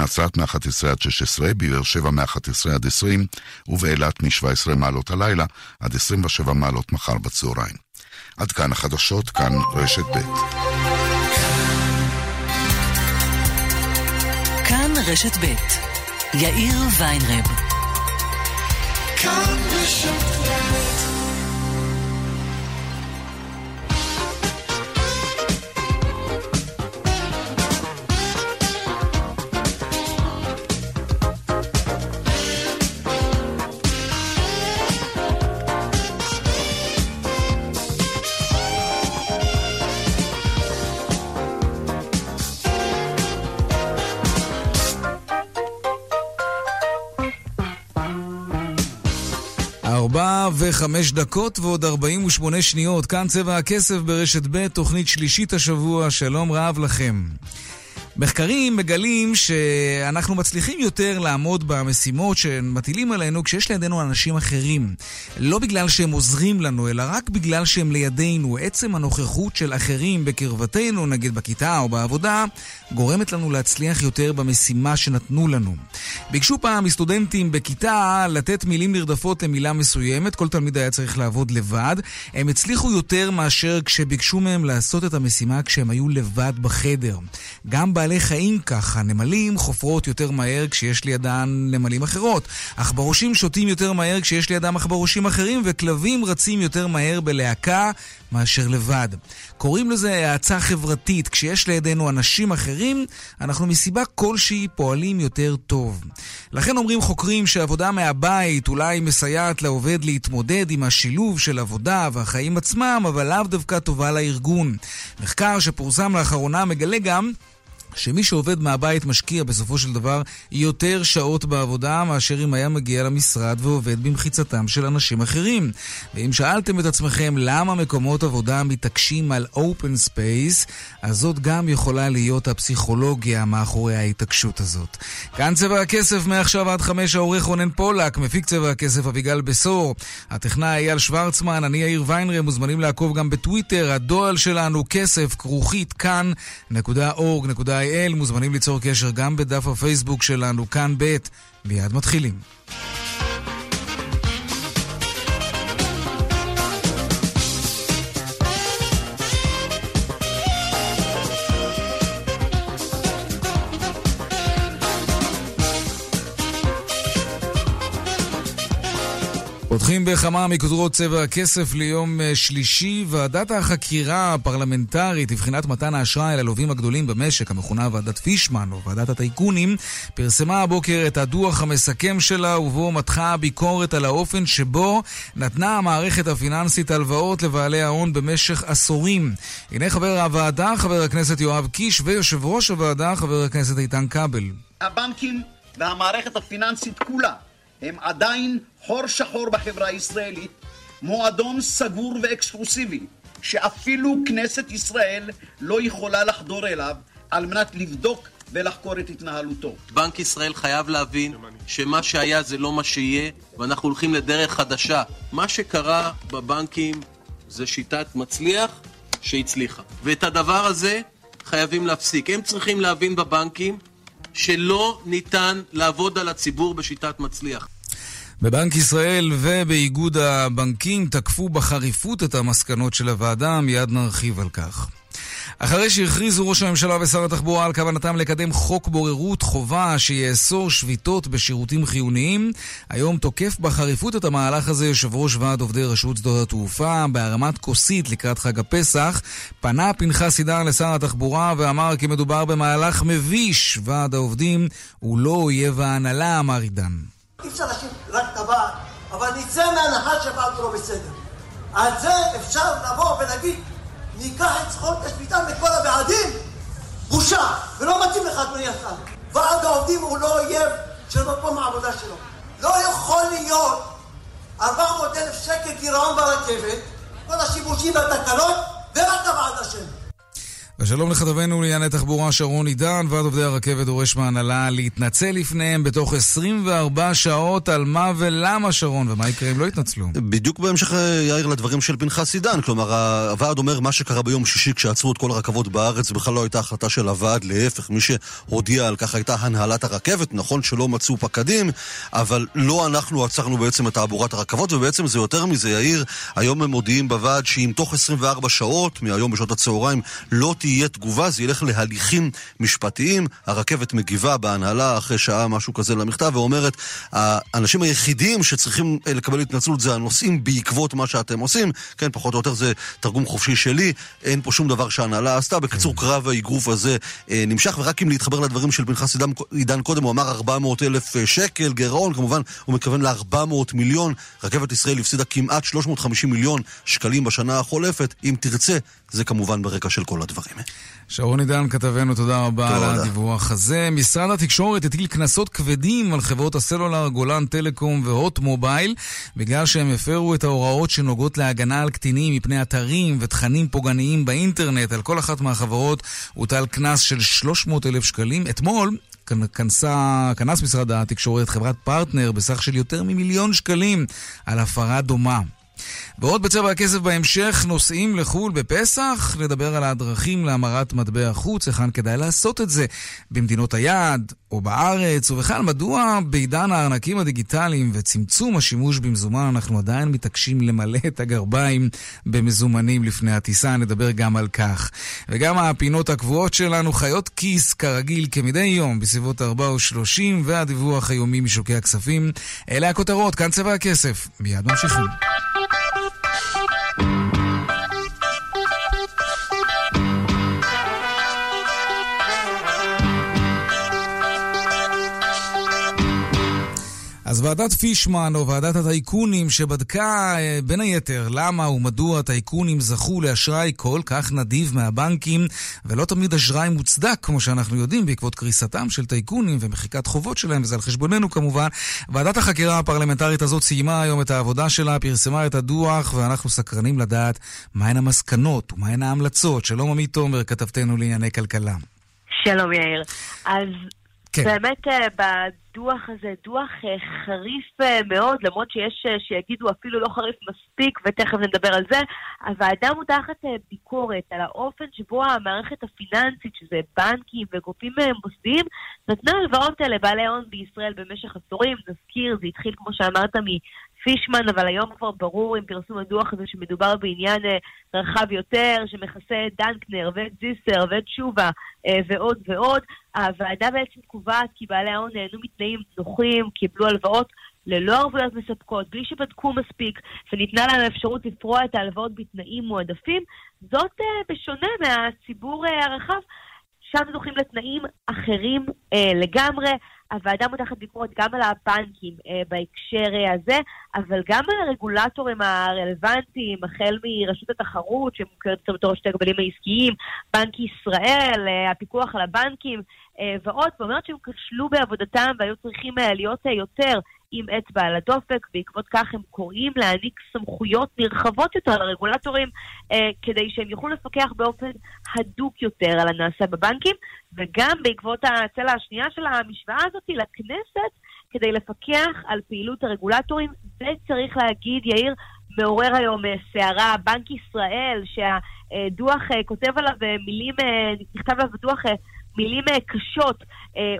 בנצרת מ-11 עד 16, בבאר שבע מ-11 עד 20, ובאילת מ-17 מעלות הלילה עד 27 מעלות מחר בצהריים. עד כאן החדשות, כאן רשת ב'. כאן רשת ב' יאיר ויינרב. כאן רשת ב' וחמש דקות ועוד ארבעים ושמונה שניות. כאן צבע הכסף ברשת ב', תוכנית שלישית השבוע. שלום רב לכם. מחקרים מגלים שאנחנו מצליחים יותר לעמוד במשימות שמטילים עלינו כשיש לידינו אנשים אחרים. לא בגלל שהם עוזרים לנו, אלא רק בגלל שהם לידינו. עצם הנוכחות של אחרים בקרבתנו, נגיד בכיתה או בעבודה, גורמת לנו להצליח יותר במשימה שנתנו לנו. ביקשו פעם מסטודנטים בכיתה לתת מילים נרדפות למילה מסוימת, כל תלמיד היה צריך לעבוד לבד. הם הצליחו יותר מאשר כשביקשו מהם לעשות את המשימה כשהם היו לבד בחדר. גם בעלי חיים ככה, נמלים חופרות יותר מהר כשיש לידן נמלים אחרות. עכברושים שותים יותר מהר כשיש לידם עכברושים אחרים, וכלבים רצים יותר מהר בלהקה מאשר לבד. קוראים לזה האצה חברתית. כשיש לידינו אנשים אחרים, אנחנו מסיבה כלשהי פועלים יותר טוב. לכן אומרים חוקרים שעבודה מהבית אולי מסייעת לעובד להתמודד עם השילוב של עבודה והחיים עצמם, אבל לאו דווקא טובה לארגון. מחקר שפורסם לאחרונה מגלה גם שמי שעובד מהבית משקיע בסופו של דבר יותר שעות בעבודה מאשר אם היה מגיע למשרד ועובד במחיצתם של אנשים אחרים. ואם שאלתם את עצמכם למה מקומות עבודה מתעקשים על open space, אז זאת גם יכולה להיות הפסיכולוגיה מאחורי ההתעקשות הזאת. כאן צבע הכסף מעכשיו עד חמש העורך רונן פולק, מפיק צבע הכסף אביגל בשור, הטכנאי אייל שוורצמן, אני יאיר ויינרם, מוזמנים לעקוב גם בטוויטר, הדואל שלנו כסף כרוכית כאן.org.il. מוזמנים ליצור קשר גם בדף הפייסבוק שלנו, כאן ב', מיד מתחילים. פותחים בכמה מכותרות צבע הכסף ליום אה, שלישי. ועדת החקירה הפרלמנטרית לבחינת מתן האשראי ללווים הגדולים במשק, המכונה ועדת פישמן או ועדת הטייקונים, פרסמה הבוקר את הדוח המסכם שלה ובו מתחה ביקורת על האופן שבו נתנה המערכת הפיננסית הלוואות לבעלי ההון במשך עשורים. הנה חבר הוועדה, חבר הכנסת יואב קיש, ויושב ראש הוועדה, חבר הכנסת איתן כבל. הבנקים והמערכת הפיננסית כולה הם עדיין חור שחור בחברה הישראלית, מועדון סגור ואקסקלוסיבי, שאפילו כנסת ישראל לא יכולה לחדור אליו על מנת לבדוק ולחקור את התנהלותו. בנק ישראל חייב להבין שמה שהיה זה לא מה שיהיה, ואנחנו הולכים לדרך חדשה. מה שקרה בבנקים זה שיטת מצליח שהצליחה. ואת הדבר הזה חייבים להפסיק. הם צריכים להבין בבנקים שלא ניתן לעבוד על הציבור בשיטת מצליח. בבנק ישראל ובאיגוד הבנקים תקפו בחריפות את המסקנות של הוועדה, מיד נרחיב על כך. אחרי שהכריזו ראש הממשלה ושר התחבורה על כוונתם לקדם חוק בוררות חובה שיאסור שביתות בשירותים חיוניים, היום תוקף בחריפות את המהלך הזה יושב ראש ועד עובדי רשות שדות התעופה בהרמת כוסית לקראת חג הפסח. פנה פנחס עידן לשר התחבורה ואמר כי מדובר במהלך מביש. ועד העובדים הוא לא אויב ההנהלה, אמר עידן. אי אפשר להשאיר רק את הוועד, אבל נצא מהנחה שהוועד לא בסדר. על זה אפשר לבוא ולהגיד ניקח את זכות השביתה מכל הוועדים? בושה! ולא מתאים לך, אדוני השר. ועד העובדים הוא לא אויב של מקום העבודה שלו. לא יכול להיות 400 אלף שקל גירעון ברכבת, כל השיבושים והתקלות, ורק הוועד אשם. ושלום לכתבנו לענייני תחבורה שרון עידן, ועד עובדי הרכבת דורש מהנהלה להתנצל לפניהם בתוך 24 שעות על מה ולמה שרון, ומה יקרה אם לא יתנצלו. בדיוק בהמשך, יאיר, לדברים של פנחס עידן. כלומר, הוועד אומר מה שקרה ביום שישי כשעצרו את כל הרכבות בארץ בכלל לא הייתה החלטה של הוועד, להפך, מי שהודיע על כך הייתה הנהלת הרכבת. נכון שלא מצאו פקדים, אבל לא אנחנו עצרנו בעצם את תעבורת הרכבות, ובעצם זה יותר מזה, יאיר. היום הם מודיעים בוועד שאם תוך 24 שעות, מהיום בשעות הצהריים, לא תהיה תהיה תגובה, זה ילך להליכים משפטיים. הרכבת מגיבה בהנהלה אחרי שעה, משהו כזה למכתב, ואומרת, האנשים היחידים שצריכים אה, לקבל התנצלות זה הנוסעים בעקבות מה שאתם עושים. כן, פחות או יותר זה תרגום חופשי שלי, אין פה שום דבר שההנהלה עשתה. בקיצור, כן. קרב האגרוף הזה אה, נמשך, ורק אם להתחבר לדברים של פנחס עידן, קודם, הוא אמר 400 אלף אה, שקל גירעון, כמובן, הוא מתכוון ל-400 מיליון. רכבת ישראל הפסידה כמעט 350 מיליון שקלים בשנה החולפת. אם תרצה, זה כמובן ברקע של כל הדברים. שרון עידן כתבנו, תודה רבה תודה. על הדיווח הזה. משרד התקשורת הטיל קנסות כבדים על חברות הסלולר, גולן טלקום והוט מובייל, בגלל שהם הפרו את ההוראות שנוגעות להגנה על קטינים מפני אתרים ותכנים פוגעניים באינטרנט. על כל אחת מהחברות הוטל קנס של 300 אלף שקלים. אתמול כנסה, כנס משרד התקשורת חברת פרטנר בסך של יותר ממיליון שקלים על הפרה דומה. ועוד בצבע הכסף בהמשך, נוסעים לחו"ל בפסח, נדבר על הדרכים להמרת מטבע חוץ, היכן כדאי לעשות את זה במדינות היעד או בארץ, ובכלל, מדוע בעידן הארנקים הדיגיטליים וצמצום השימוש במזומן אנחנו עדיין מתעקשים למלא את הגרביים במזומנים לפני הטיסה, נדבר גם על כך. וגם הפינות הקבועות שלנו, חיות כיס, כרגיל, כמדי יום, בסביבות 4 ו-30, והדיווח היומי משוקי הכספים. אלה הכותרות, כאן צבע הכסף. מיד ממשיכים. אז ועדת פישמן, או ועדת הטייקונים, שבדקה אה, בין היתר למה ומדוע הטייקונים זכו לאשראי כל כך נדיב מהבנקים, ולא תמיד אשראי מוצדק, כמו שאנחנו יודעים, בעקבות קריסתם של טייקונים ומחיקת חובות שלהם, וזה על חשבוננו כמובן. ועדת החקירה הפרלמנטרית הזאת סיימה היום את העבודה שלה, פרסמה את הדוח, ואנחנו סקרנים לדעת מהן המסקנות ומהן ההמלצות. שלום עמית תומר, כתבתנו לענייני כלכלה. שלום יאיר. אז כן. באמת אה, בדוח הזה, דוח אה, חריף אה, מאוד, למרות שיש שיגידו אפילו לא חריף מספיק, ותכף נדבר על זה, הוועדה מותחת ביקורת על האופן שבו המערכת הפיננסית, שזה בנקים וגופים מוסדיים, נתנה הלוואות לבעלי הון בישראל במשך עשורים. נזכיר, זה התחיל, כמו שאמרת, פישמן, אבל היום כבר ברור עם פרסום הדוח הזה שמדובר בעניין אה, רחב יותר, שמכסה את דנקנר ואת זיסר ואת שובה אה, ועוד ועוד. הוועדה בעצם קובעת כי בעלי ההון נהנו מתנאים נוחים, קיבלו הלוואות ללא ערבויות מספקות, בלי שבדקו מספיק, וניתנה להם אפשרות לפרוע את ההלוואות בתנאים מועדפים. זאת אה, בשונה מהציבור הרחב. שם זוכים לתנאים אחרים לגמרי. הוועדה מותחת ביקורת גם על הבנקים אה, בהקשר אה, הזה, אבל גם על הרגולטורים הרלוונטיים, החל מרשות התחרות, שמוכרת בתור שתי הגבלים העסקיים, בנק ישראל, אה, הפיקוח על הבנקים אה, ועוד, ואומרת שהם כשלו בעבודתם והיו צריכים אה, להיות אה, יותר עם אצבע על הדופק, בעקבות כך הם קוראים להעניק סמכויות נרחבות יותר לרגולטורים אה, כדי שהם יוכלו לפקח באופן הדוק יותר על הנעשה בבנקים, וגם בעקבות הצלע השנייה של המשוואה הזאת לכנסת, כדי לפקח על פעילות הרגולטורים, וצריך להגיד, יאיר, מעורר היום אה, סערה, בנק ישראל, שהדוח אה, כותב עליו אה, מילים, נכתב עליו בדוח מילים קשות,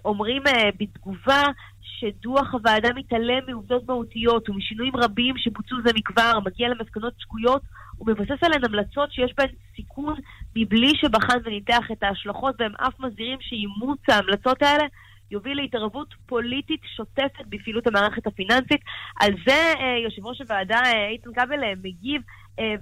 אומרים בתגובה שדוח הוועדה מתעלם מעובדות מהותיות ומשינויים רבים שבוצעו זה מכבר, מגיע למסקנות שגויות ומבסס עליהן המלצות שיש בהן סיכון מבלי שבחן וניתח את ההשלכות, והם אף מזהירים שאימוץ ההמלצות האלה יוביל להתערבות פוליטית שוטפת בפעילות המערכת הפיננסית. על זה אה, יושב ראש הוועדה אה, איתן כבל אה, מגיב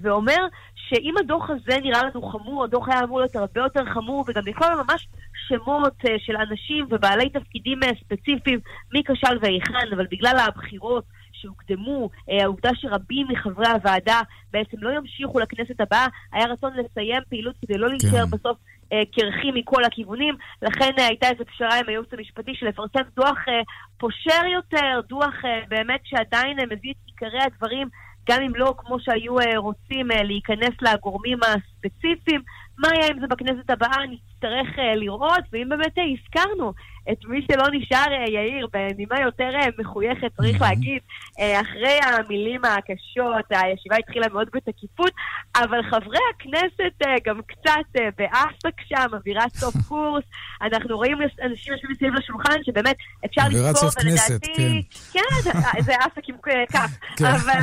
ואומר שאם הדוח הזה נראה לנו חמור, הדוח היה אמור להיות הרבה יותר חמור וגם לכלול ממש שמות אה, של אנשים ובעלי תפקידים אה, ספציפיים, מי כשל והיכן, אבל בגלל הבחירות שהוקדמו, אה, העובדה שרבים מחברי הוועדה בעצם לא ימשיכו לכנסת הבאה, היה רצון לסיים פעילות כדי לא להישאר כן. בסוף קרחים מכל הכיוונים, לכן הייתה איזו פשרה עם הייעוץ המשפטי של לפרסם דוח פושר יותר, דוח באמת שעדיין מביא את עיקרי הדברים, גם אם לא כמו שהיו רוצים להיכנס לגורמים הספציפיים, מה יהיה עם זה בכנסת הבאה, נצטרך לראות, ואם באמת הזכרנו את מי שלא נשאר, אה, יאיר, בנימה יותר אה, מחויכת, צריך להגיד, אה, אחרי המילים הקשות, הישיבה התחילה מאוד בתקיפות, אבל חברי הכנסת גם קצת באסק שם, אווירת סוף קורס. אנחנו רואים אנשים יושבים מסביב לשולחן שבאמת אפשר לזכור, ולדעתי... אווירת סוף כנסת, כן. כן, זה אסק עם כף. כן. אבל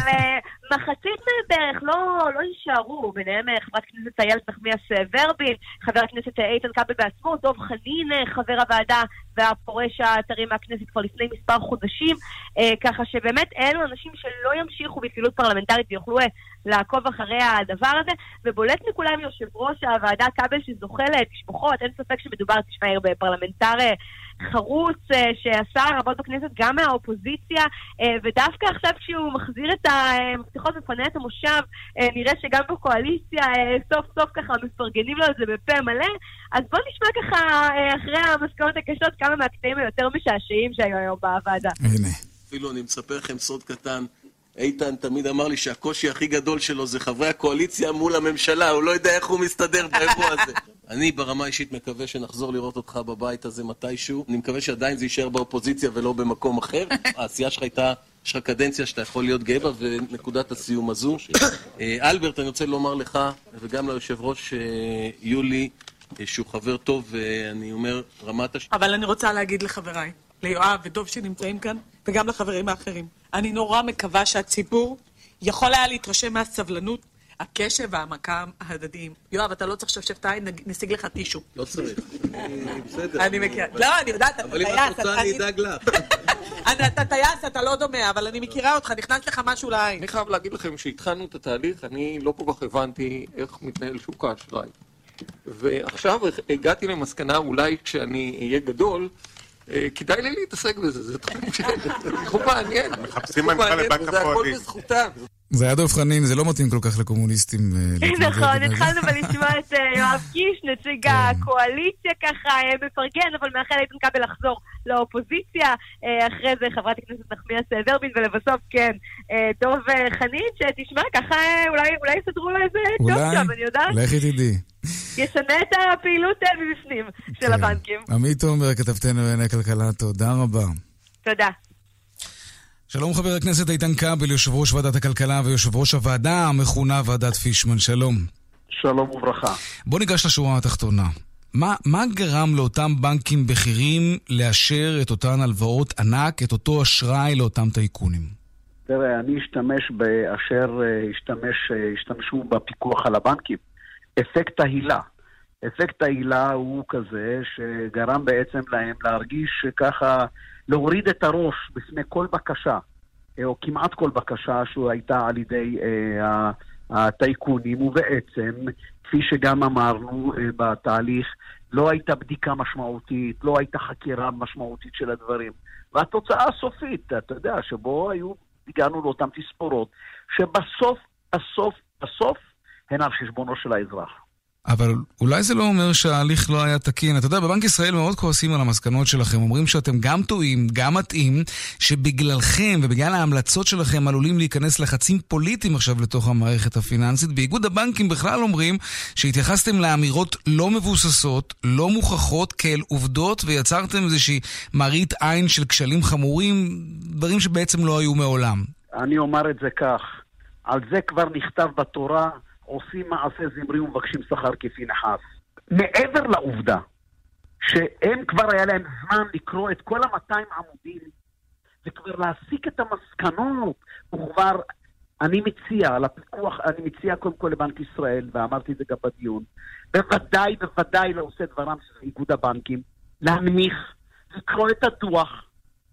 מחצית מהם בערך לא, לא יישארו, ביניהם חברת הכנסת איילת נחמיאס ורבין, חבר הכנסת איתן כבל בעצמו, דב חנין, חבר הוועדה והפורש הטרי מהכנסת כבר לפני מספר חודשים, אה, ככה שבאמת אלו אנשים שלא ימשיכו בפעילות פרלמנטרית ויוכלו אה, לעקוב אחרי הדבר הזה, ובולט מכולם יושב ראש הוועדה כבל שזוכה לתשבחות, אין ספק שמדובר, תשמע, בפרלמנטר אה, חרוץ אה, שעשה רבות בכנסת גם מהאופוזיציה, אה, ודווקא עכשיו כשהוא מחזיר את המפתחות ומפנה את המושב, אה, נראה שגם בקואליציה סוף סוף ככה מפרגנים לו את זה בפה מלא. אז בואו נשמע ככה, אחרי המסקנות הקשות, כמה מהקטעים היותר משעשעים שהיו היום בוועדה. הנה. אפילו אני מספר לכם סוד קטן. איתן תמיד אמר לי שהקושי הכי גדול שלו זה חברי הקואליציה מול הממשלה, הוא לא יודע איך הוא מסתדר באירוע הזה. אני ברמה האישית מקווה שנחזור לראות אותך בבית הזה מתישהו. אני מקווה שעדיין זה יישאר באופוזיציה ולא במקום אחר. העשייה שלך הייתה, יש לך קדנציה שאתה יכול להיות גאה בה, ונקודת הסיום הזו. אלברט, אני רוצה לומר לך, וגם ליושב ראש יולי, שהוא חבר טוב, ואני אומר, רמת הש... אבל אני רוצה להגיד לחבריי, ליואב ודוב שנמצאים כאן, וגם לחברים האחרים. אני נורא מקווה שהציבור יכול היה להתרשם מהסבלנות, הקשב והעמקה ההדדיים. יואב, אתה לא צריך לשפשף את העין, נשיג לך טישו. לא צריך. בסדר. אני מכירה. לא, אני יודעת, אתה טייס. אבל אם את רוצה, אני אדאג לך. אתה טייס, אתה לא דומה, אבל אני מכירה אותך, נכנס לך משהו לעין. אני חייב להגיד לכם שהתחלנו את התהליך, אני לא כל כך הבנתי איך מתנהל שוק האשראי. ועכשיו הגעתי למסקנה, אולי כשאני אהיה גדול, כדאי לי להתעסק בזה, זה תחום מעניין. מחפשים מנכ"ל לבנק הפועלים. זה הכל בזכותם. זה היה דב חנין, זה לא מתאים כל כך לקומוניסטים. אה, נכון, התחלנו בלשמוע את אה, יואב קיש, נציג כן. הקואליציה ככה מפרגן, אבל מאחל איתן כבל לחזור לאופוזיציה. אחרי זה חברת הכנסת נחמיאס ורבין, ולבסוף, כן, דב חנין, שתשמע, ככה אולי יסדרו לו איזה ג'וב שם, אני יודעת. לכי תדעי. ישנה את הפעילות מבפנים של כן. הבנקים. עמית עומר, כתבתנו לענייני כלכלה, תודה רבה. תודה. שלום חבר הכנסת איתן כבל, יושב ראש ועדת הכלכלה ויושב ראש הוועדה המכונה ועדת פישמן, שלום. שלום וברכה. בוא ניגש לשורה התחתונה. מה, מה גרם לאותם בנקים בכירים לאשר את אותן הלוואות ענק, את אותו אשראי לאותם טייקונים? תראה, אני אשתמש באשר אה, השתמש, אה, השתמשו בפיקוח על הבנקים. אפקט ההילה. אפקט ההילה הוא כזה שגרם בעצם להם להרגיש ככה, להוריד את הראש בפני כל בקשה, או כמעט כל בקשה שהייתה על ידי אה, הטייקונים, ובעצם, כפי שגם אמרנו אה, בתהליך, לא הייתה בדיקה משמעותית, לא הייתה חקירה משמעותית של הדברים. והתוצאה הסופית, אתה יודע, שבו היו, הגענו לאותן תספורות, שבסוף, בסוף, בסוף, הן על חשבונו של האזרח. אבל אולי זה לא אומר שההליך לא היה תקין. אתה יודע, בבנק ישראל מאוד כועסים על המסקנות שלכם. אומרים שאתם גם טועים, גם מטעים, שבגללכם ובגלל ההמלצות שלכם עלולים להיכנס לחצים פוליטיים עכשיו לתוך המערכת הפיננסית. באיגוד הבנקים בכלל אומרים שהתייחסתם לאמירות לא מבוססות, לא מוכחות, כאל עובדות, ויצרתם איזושהי מראית עין של כשלים חמורים, דברים שבעצם לא היו מעולם. אני אומר את זה כך, על זה כבר נכתב בתורה. עושים מעשה זמרי ומבקשים שכר כפי נחס. מעבר לעובדה שהם כבר היה להם זמן לקרוא את כל ה-200 עמודים וכבר להסיק את המסקנות, וכבר, אני מציע לפיקוח, אני מציע קודם כל לבנק ישראל, ואמרתי את זה גם בדיון, בוודאי, בוודאי לא עושה דברם של איגוד הבנקים, להנמיך, לקרוא את הדוח,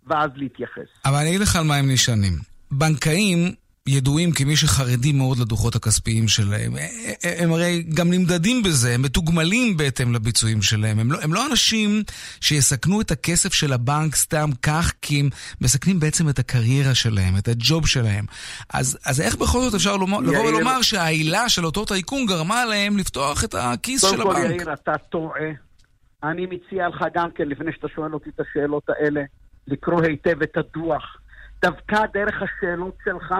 ואז להתייחס. אבל אני אגיד לך על מה הם נשענים. בנקאים ידועים כמי שחרדים מאוד לדוחות הכספיים שלהם. הם הרי גם נמדדים בזה, הם מתוגמלים בהתאם לביצועים שלהם. הם לא, הם לא אנשים שיסכנו את הכסף של הבנק סתם כך, כי הם מסכנים בעצם את הקריירה שלהם, את הג'וב שלהם. אז, אז איך בכל זאת אפשר לומר, יאיר... לבוא ולומר שהעילה של אותו טייקון גרמה להם לפתוח את הכיס של הבנק? קודם כל, יאיר, אתה טועה. אני מציע לך גם כן, לפני שאתה שואל אותי את השאלות האלה, לקרוא היטב את הדוח. דווקא דרך השאלות שלך,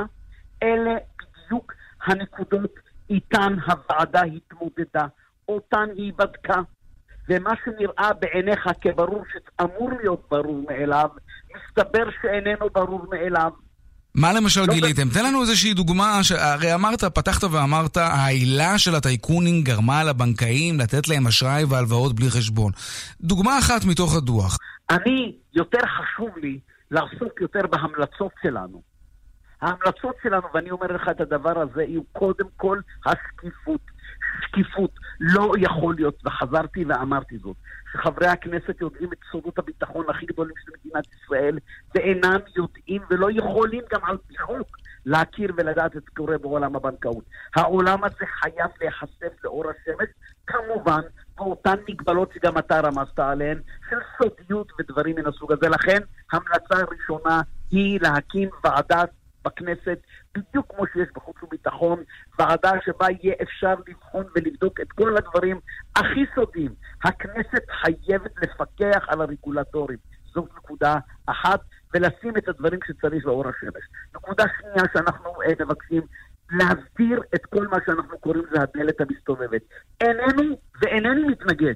אלה בדיוק הנקודות איתן הוועדה התמודדה, אותן היא בדקה. ומה שנראה בעיניך כברור שאמור להיות ברור מאליו, מסתבר שאיננו ברור מאליו. מה למשל לא גיליתם? תן לנו איזושהי דוגמה, ש... הרי אמרת, פתחת ואמרת, העילה של הטייקונים גרמה לבנקאים לתת להם אשראי והלוואות בלי חשבון. דוגמה אחת מתוך הדוח. אני, יותר חשוב לי לעסוק יותר בהמלצות שלנו. ההמלצות שלנו, ואני אומר לך את הדבר הזה, יהיו קודם כל השקיפות. שקיפות. לא יכול להיות, וחזרתי ואמרתי זאת, שחברי הכנסת יודעים את סודות הביטחון הכי גדולים של מדינת ישראל, ואינם יודעים ולא יכולים גם על פי חוק להכיר ולדעת את קורה בעולם הבנקאות. העולם הזה חייב להיחשף לאור השמש, כמובן, באותן מגבלות שגם אתה רמזת עליהן, של סודיות ודברים מן הסוג הזה. לכן, המלצה ראשונה היא להקים ועדת בכנסת, בדיוק כמו שיש בחוץ וביטחון, ועדה שבה יהיה אפשר לבחון ולבדוק את כל הדברים הכי סודיים. הכנסת חייבת לפקח על הרגולטורים. זאת נקודה אחת, ולשים את הדברים שצריך לאור השמש. נקודה שנייה שאנחנו אה, מבקשים, להסביר את כל מה שאנחנו קוראים זה הדלת המסתובבת. איננו ואינני מתנגד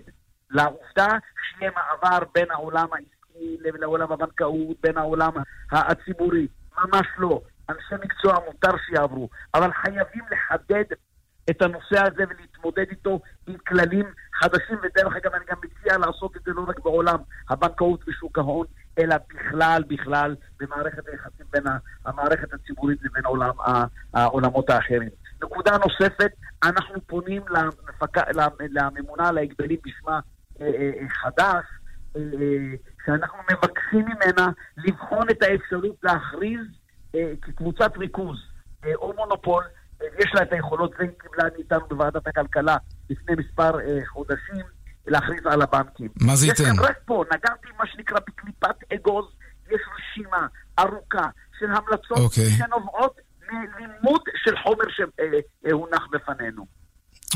לעובדה שיהיה מעבר בין העולם העסקי לעולם הבנקאות, בין העולם הציבורי. ממש לא. אנשי מקצוע מותר שיעברו, אבל חייבים לחדד את הנושא הזה ולהתמודד איתו עם כללים חדשים, ודרך אגב אני גם מציע לעשות את זה לא רק בעולם הבנקאות ושוק ההון, אלא בכלל, בכלל, במערכת היחסים בין המערכת הציבורית לבין עולם, העולמות האחרים. נקודה נוספת, אנחנו פונים למפק... לממונה על ההגבלים בשמה אה, אה, אה, חדש, שאנחנו מבקשים ממנה לבחון את האפשרות להכריז אה, כקבוצת ריכוז אה, או מונופול, אה, יש לה את היכולות, זה קיבלה מאיתנו בוועדת הכלכלה לפני מספר חודשים, להכריז על הבנקים. מה זה ייתן? יש רק פה, נגעתי מה שנקרא בקליפת אגוז, יש רשימה ארוכה של המלצות okay. אוקיי. שנובעות מלימוד של חומר שהונח בפנינו.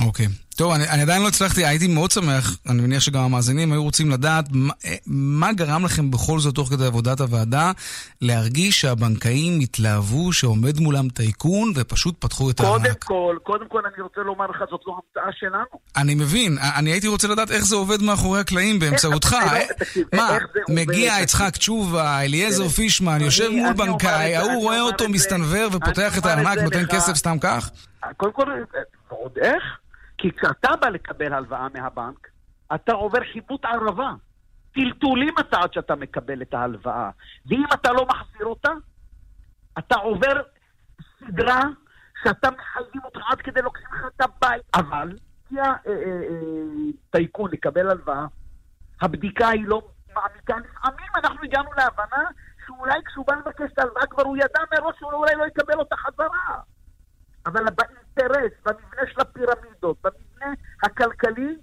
אוקיי. טוב, אני, אני עדיין לא הצלחתי, הייתי מאוד שמח, אני מניח שגם המאזינים היו רוצים לדעת מה, מה גרם לכם בכל זאת, תוך כדי עבודת הוועדה, להרגיש שהבנקאים התלהבו שעומד מולם טייקון ופשוט פתחו את הארנק. קודם כל, קודם כל אני רוצה לומר לך, זאת לא המצאה שלנו. אני מבין, אני הייתי רוצה לדעת איך זה עובד מאחורי הקלעים באמצעותך. תקשיב, מה, מגיע יצחק תשובה, אליעזר פישמן, יושב מול בנקאי, ההוא רואה אותו מסתנוור ופותח את הארנק, נותן כסף סתם כך? קודם כל, ועוד איך? כי כשאתה בא לקבל הלוואה מהבנק, אתה עובר חיבוט ערבה. טלטולים אתה עד שאתה מקבל את ההלוואה. ואם אתה לא מחזיר אותה, אתה עובר סדרה שאתה מחייבים אותך עד כדי לוקחים לך את הבית. אבל, כי הטייקון אה, אה, לקבל הלוואה, הבדיקה היא לא מעמיקה. לפעמים אנחנו הגענו להבנה שאולי כשהוא בא לבקש את ההלוואה כבר הוא ידע מראש שהוא אולי לא יקבל אותה חזרה. אבל באינטרס, במבנה של הפירמידות, במבנה הכלכלי,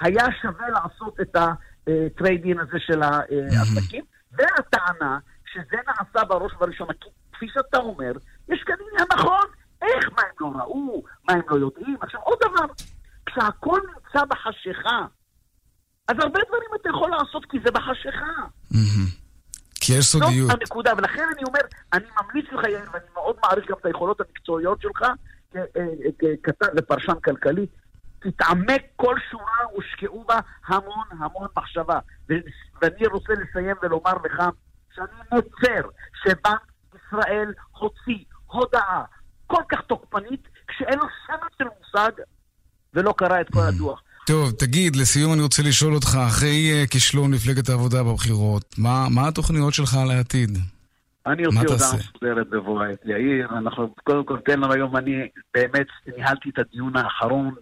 היה שווה לעשות את הטריידין הזה של העסקים, והטענה שזה נעשה בראש ובראשונה, כי כפי שאתה אומר, יש כאן עניין נכון, איך, מה הם לא ראו, מה הם לא יודעים. עכשיו עוד דבר, כשהכול נמצא בחשיכה, אז הרבה דברים אתה יכול לעשות כי זה בחשיכה. כי יש סודיות. זאת הנקודה, ולכן אני אומר, אני ממליץ לך, יאיר, ואני מאוד מעריך גם את היכולות המקצועיות שלך, אה, ככתב ופרשן כלכלי, תתעמק כל שורה, הושקעו בה המון המון מחשבה. ואני רוצה לסיים ולומר לך שאני מוצר שבנק ישראל הוציא הודעה כל כך תוקפנית, כשאין לו שמץ של מושג, ולא קרא את כל הדוח. טוב, תגיד, לסיום אני רוצה לשאול אותך, אחרי uh, כישלון מפלגת העבודה בבחירות, מה, מה התוכניות שלך לעתיד? אני אוציא הודעה מסודרת בבוא העת. יאיר, אנחנו, קודם כל תן לנו היום, אני באמת ניהלתי את הדיון האחרון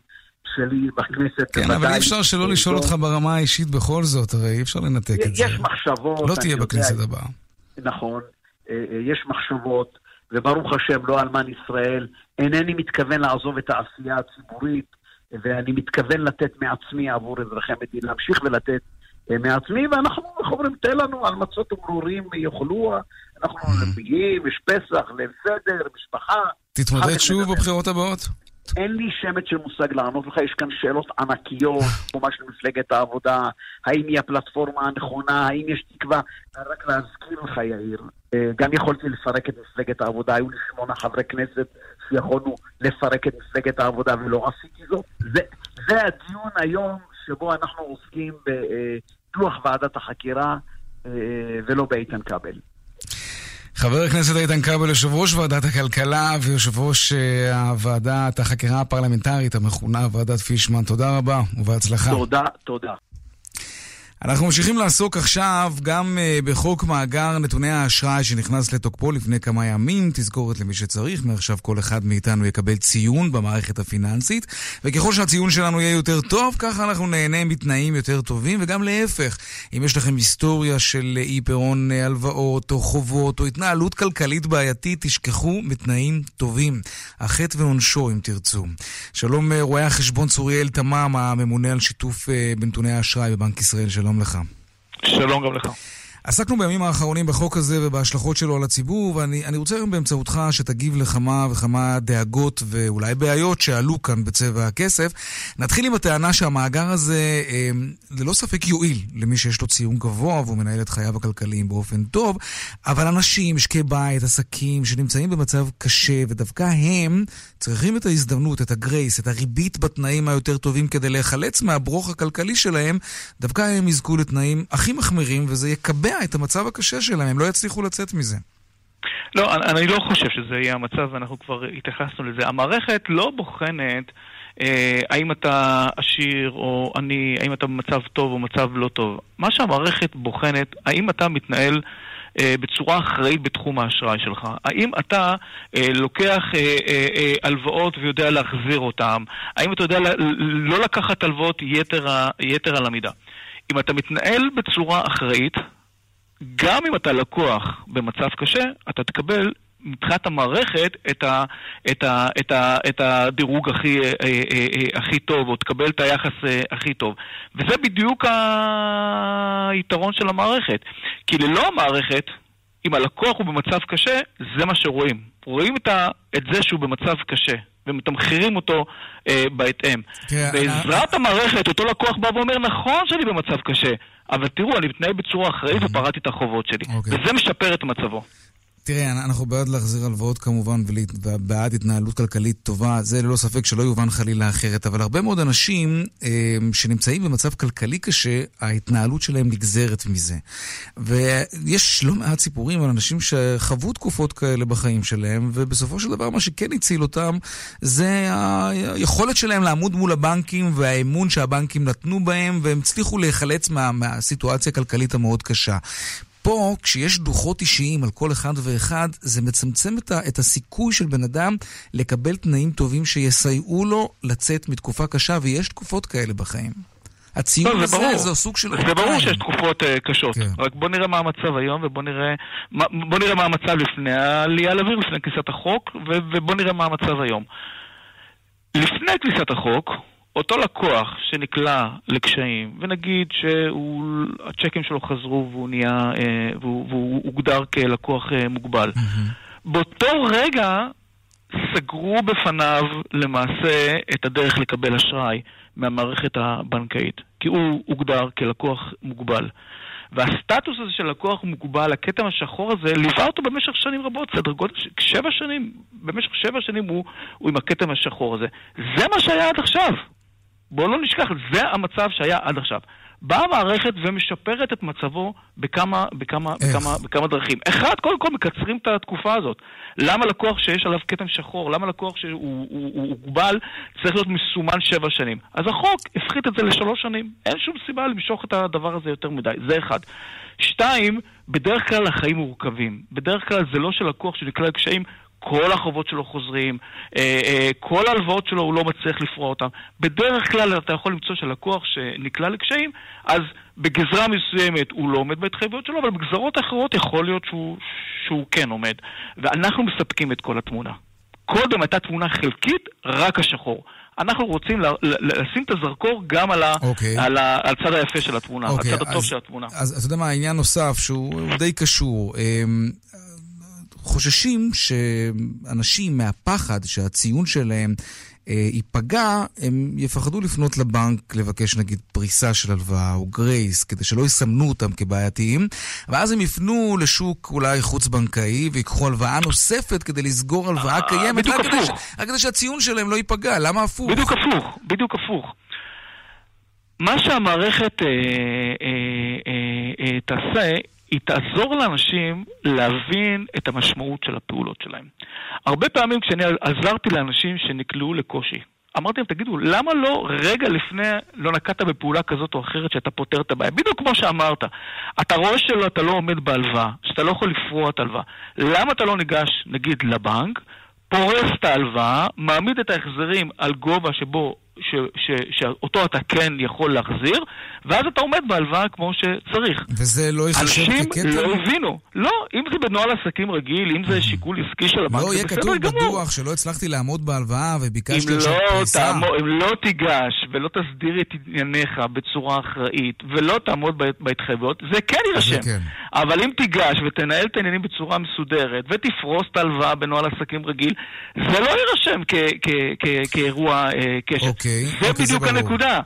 שלי בכנסת. כן, אבל אי אפשר שלא לשאול אותך ברמה האישית בכל זאת, הרי אי אפשר לנתק את זה. יש מחשבות. לא תהיה בכנסת הבאה. נכון, אה, אה, יש מחשבות, וברוך השם, לא אלמן ישראל. אינני מתכוון לעזוב את העשייה הציבורית. ואני מתכוון לתת מעצמי עבור אזרחי המדינה, להמשיך ולתת אה, מעצמי, ואנחנו, איך אומרים, תן לנו על מצות וברורים יאכלו, אנחנו נביאים, יש פסח, ליל סדר, משפחה. תתמודד שוב בבחירות הבאות? אין לי שמץ של מושג לענות לך, יש כאן שאלות ענקיות, תחומה של מפלגת העבודה, האם היא הפלטפורמה הנכונה, האם יש תקווה. רק להזכיר לך, יאיר, אה, גם יכולתי לפרק את מפלגת העבודה, היו לי שמונה חברי כנסת שיכולנו לפרק את מפלגת העבודה ולא עשיתי זאת. זה, זה הדיון היום שבו אנחנו עוסקים בדוח ועדת החקירה ולא באיתן כבל. חבר הכנסת איתן כבל, יושב ראש ועדת הכלכלה ויושב ראש הוועדת החקירה הפרלמנטרית המכונה ועדת פישמן, תודה רבה ובהצלחה. תודה, תודה. אנחנו ממשיכים לעסוק עכשיו גם uh, בחוק מאגר נתוני האשראי שנכנס לתוקפו לפני כמה ימים. תזכורת למי שצריך, מעכשיו כל אחד מאיתנו יקבל ציון במערכת הפיננסית, וככל שהציון שלנו יהיה יותר טוב, ככה אנחנו נהנה מתנאים יותר טובים, וגם להפך, אם יש לכם היסטוריה של אי פירעון אה, הלוואות או חובות או התנהלות כלכלית בעייתית, תשכחו מתנאים טובים. החטא ועונשו, אם תרצו. שלום אה, רואה החשבון צוריאל תמם, הממונה על שיתוף בנתוני האשראי בבנק ישראל. שלום. שלום לך. שלום גם לך. עסקנו בימים האחרונים בחוק הזה ובהשלכות שלו על הציבור, ואני רוצה היום באמצעותך שתגיב לכמה וכמה דאגות ואולי בעיות שעלו כאן בצבע הכסף. נתחיל עם הטענה שהמאגר הזה אה, ללא ספק יועיל למי שיש לו ציון גבוה והוא מנהל את חייו הכלכליים באופן טוב, אבל אנשים, משקי בית, עסקים שנמצאים במצב קשה, ודווקא הם צריכים את ההזדמנות, את הגרייס, את הריבית בתנאים היותר טובים כדי להיחלץ מהברוך הכלכלי שלהם, דווקא הם יזכו לתנאים הכי מחמירים וזה יקבע את המצב הקשה שלהם, הם לא יצליחו לצאת מזה. לא, אני לא חושב שזה יהיה המצב, ואנחנו כבר התייחסנו לזה. המערכת לא בוחנת אה, האם אתה עשיר או עני, האם אתה במצב טוב או מצב לא טוב. מה שהמערכת בוחנת, האם אתה מתנהל אה, בצורה אחראית בתחום האשראי שלך. האם אתה אה, לוקח אה, אה, אה, הלוואות ויודע להחזיר אותן? האם אתה יודע לא לקחת הלוואות יתר, יתר על המידה? אם אתה מתנהל בצורה אחראית, גם אם אתה לקוח במצב קשה, אתה תקבל מבחינת המערכת את, ה, את, ה, את, ה, את הדירוג הכי, אה, אה, אה, הכי טוב, או תקבל את היחס הכי טוב. וזה בדיוק היתרון של המערכת. כי ללא המערכת, אם הלקוח הוא במצב קשה, זה מה שרואים. רואים את, ה, את זה שהוא במצב קשה. ומתמחרים אותו אה, בהתאם. כן, בעזרת אני... המערכת, אותו לקוח בא ואומר, נכון שאני במצב קשה, אבל תראו, אני מתנהל בצורה אחראית ופרעתי את החובות שלי. אוקיי. וזה משפר את מצבו. תראה, אנחנו בעד להחזיר הלוואות כמובן, ובעד התנהלות כלכלית טובה, זה ללא ספק שלא יובן חלילה אחרת, אבל הרבה מאוד אנשים אה, שנמצאים במצב כלכלי קשה, ההתנהלות שלהם נגזרת מזה. ויש לא מעט סיפורים על אנשים שחוו תקופות כאלה בחיים שלהם, ובסופו של דבר מה שכן הציל אותם זה היכולת שלהם לעמוד מול הבנקים והאמון שהבנקים נתנו בהם, והם הצליחו להיחלץ מה, מהסיטואציה הכלכלית המאוד קשה. פה, כשיש דוחות אישיים על כל אחד ואחד, זה מצמצם את, ה, את הסיכוי של בן אדם לקבל תנאים טובים שיסייעו לו לצאת מתקופה קשה, ויש תקופות כאלה בחיים. הציון לא, הזה זה, זה סוג של... זה ברור שיש תקופות uh, קשות. כן. רק בוא נראה מה המצב היום, ובוא נראה, בוא נראה מה המצב לפני העלייה לאוויר, לפני כניסת החוק, ובוא נראה מה המצב היום. לפני כניסת החוק, אותו לקוח שנקלע לקשיים, ונגיד שהצ'קים שלו חזרו והוא נהיה, אה, והוא, והוא הוגדר כלקוח אה, מוגבל, mm-hmm. באותו רגע סגרו בפניו למעשה את הדרך לקבל אשראי מהמערכת הבנקאית, כי הוא הוגדר כלקוח מוגבל. והסטטוס הזה של לקוח מוגבל, הכתם השחור הזה, ליווה אותו במשך שנים רבות, סדר גודל שבע שנים, במשך שבע שנים הוא, הוא עם הכתם השחור הזה. זה מה שהיה עד עכשיו. בואו לא נשכח, זה המצב שהיה עד עכשיו. באה המערכת ומשפרת את מצבו בכמה, בכמה, בכמה, בכמה דרכים. אחד, קודם כל מקצרים את התקופה הזאת. למה לקוח שיש עליו כתם שחור, למה לקוח שהוא הוגבל צריך להיות מסומן שבע שנים? אז החוק הפחית את זה לשלוש שנים. אין שום סיבה למשוך את הדבר הזה יותר מדי. זה אחד. שתיים, בדרך כלל החיים מורכבים. בדרך כלל זה לא שלקוח שנקלע לקשיים כל החובות שלו חוזרים, אה, אה, כל ההלוואות שלו הוא לא מצליח לפרוע אותן. בדרך כלל אתה יכול למצוא שלקוח שנקלע לקשיים, אז בגזרה מסוימת הוא לא עומד בהתחייבויות שלו, אבל בגזרות אחרות יכול להיות שהוא, שהוא כן עומד. ואנחנו מספקים את כל התמונה. קודם הייתה תמונה חלקית, רק השחור. אנחנו רוצים לשים את הזרקור גם על, ה, okay. אוקיי. על, ה, על הצד היפה של התמונה, okay, הצד הטוב אז, של התמונה. אז אתה יודע מה, העניין נוסף שהוא די קשור. חוששים שאנשים מהפחד שהציון שלהם אה, ייפגע, הם יפחדו לפנות לבנק לבקש נגיד פריסה של הלוואה או גרייס, כדי שלא יסמנו אותם כבעייתיים, ואז הם יפנו לשוק אולי חוץ-בנקאי ויקחו הלוואה נוספת כדי לסגור הלוואה אה, קיימת, רק כדי, ש... רק כדי שהציון שלהם לא ייפגע, למה הפוך? בדיוק הפוך, בדיוק הפוך. מה שהמערכת אה, אה, אה, אה, תעשה, היא תעזור לאנשים להבין את המשמעות של הפעולות שלהם. הרבה פעמים כשאני עזרתי לאנשים שנקלעו לקושי, אמרתי להם, תגידו, למה לא רגע לפני לא נקטת בפעולה כזאת או אחרת שאתה פותר את הבעיה? בדיוק כמו שאמרת, אתה רואה שלא, אתה לא עומד בהלוואה, שאתה לא יכול לפרוע את ההלוואה. למה אתה לא ניגש, נגיד, לבנק, פורס את ההלוואה, מעמיד את ההחזרים על גובה שבו ש, ש, שאותו אתה כן יכול להחזיר, ואז אתה עומד בהלוואה כמו שצריך. וזה לא ייחשב ככתם? אנשים לא הבינו. לא, אם זה בנוהל עסקים רגיל, אם זה שיקול עסקי של הבנק, לא, יהיה כתוב בדוח שלא הצלחתי לעמוד בהלוואה וביקשתי עכשיו לא פריסה. אם לא תיגש ולא תסדיר את ענייניך בצורה אחראית ולא תעמוד בהתחייבויות, זה כן יירשם. כן. אבל אם תיגש ותנהל את העניינים בצורה מסודרת ותפרוס את ההלוואה בנוהל עסקים רגיל, זה לא יירשם כאירוע קשר. אוקיי. זה אוקיי, בדיוק הנקודה.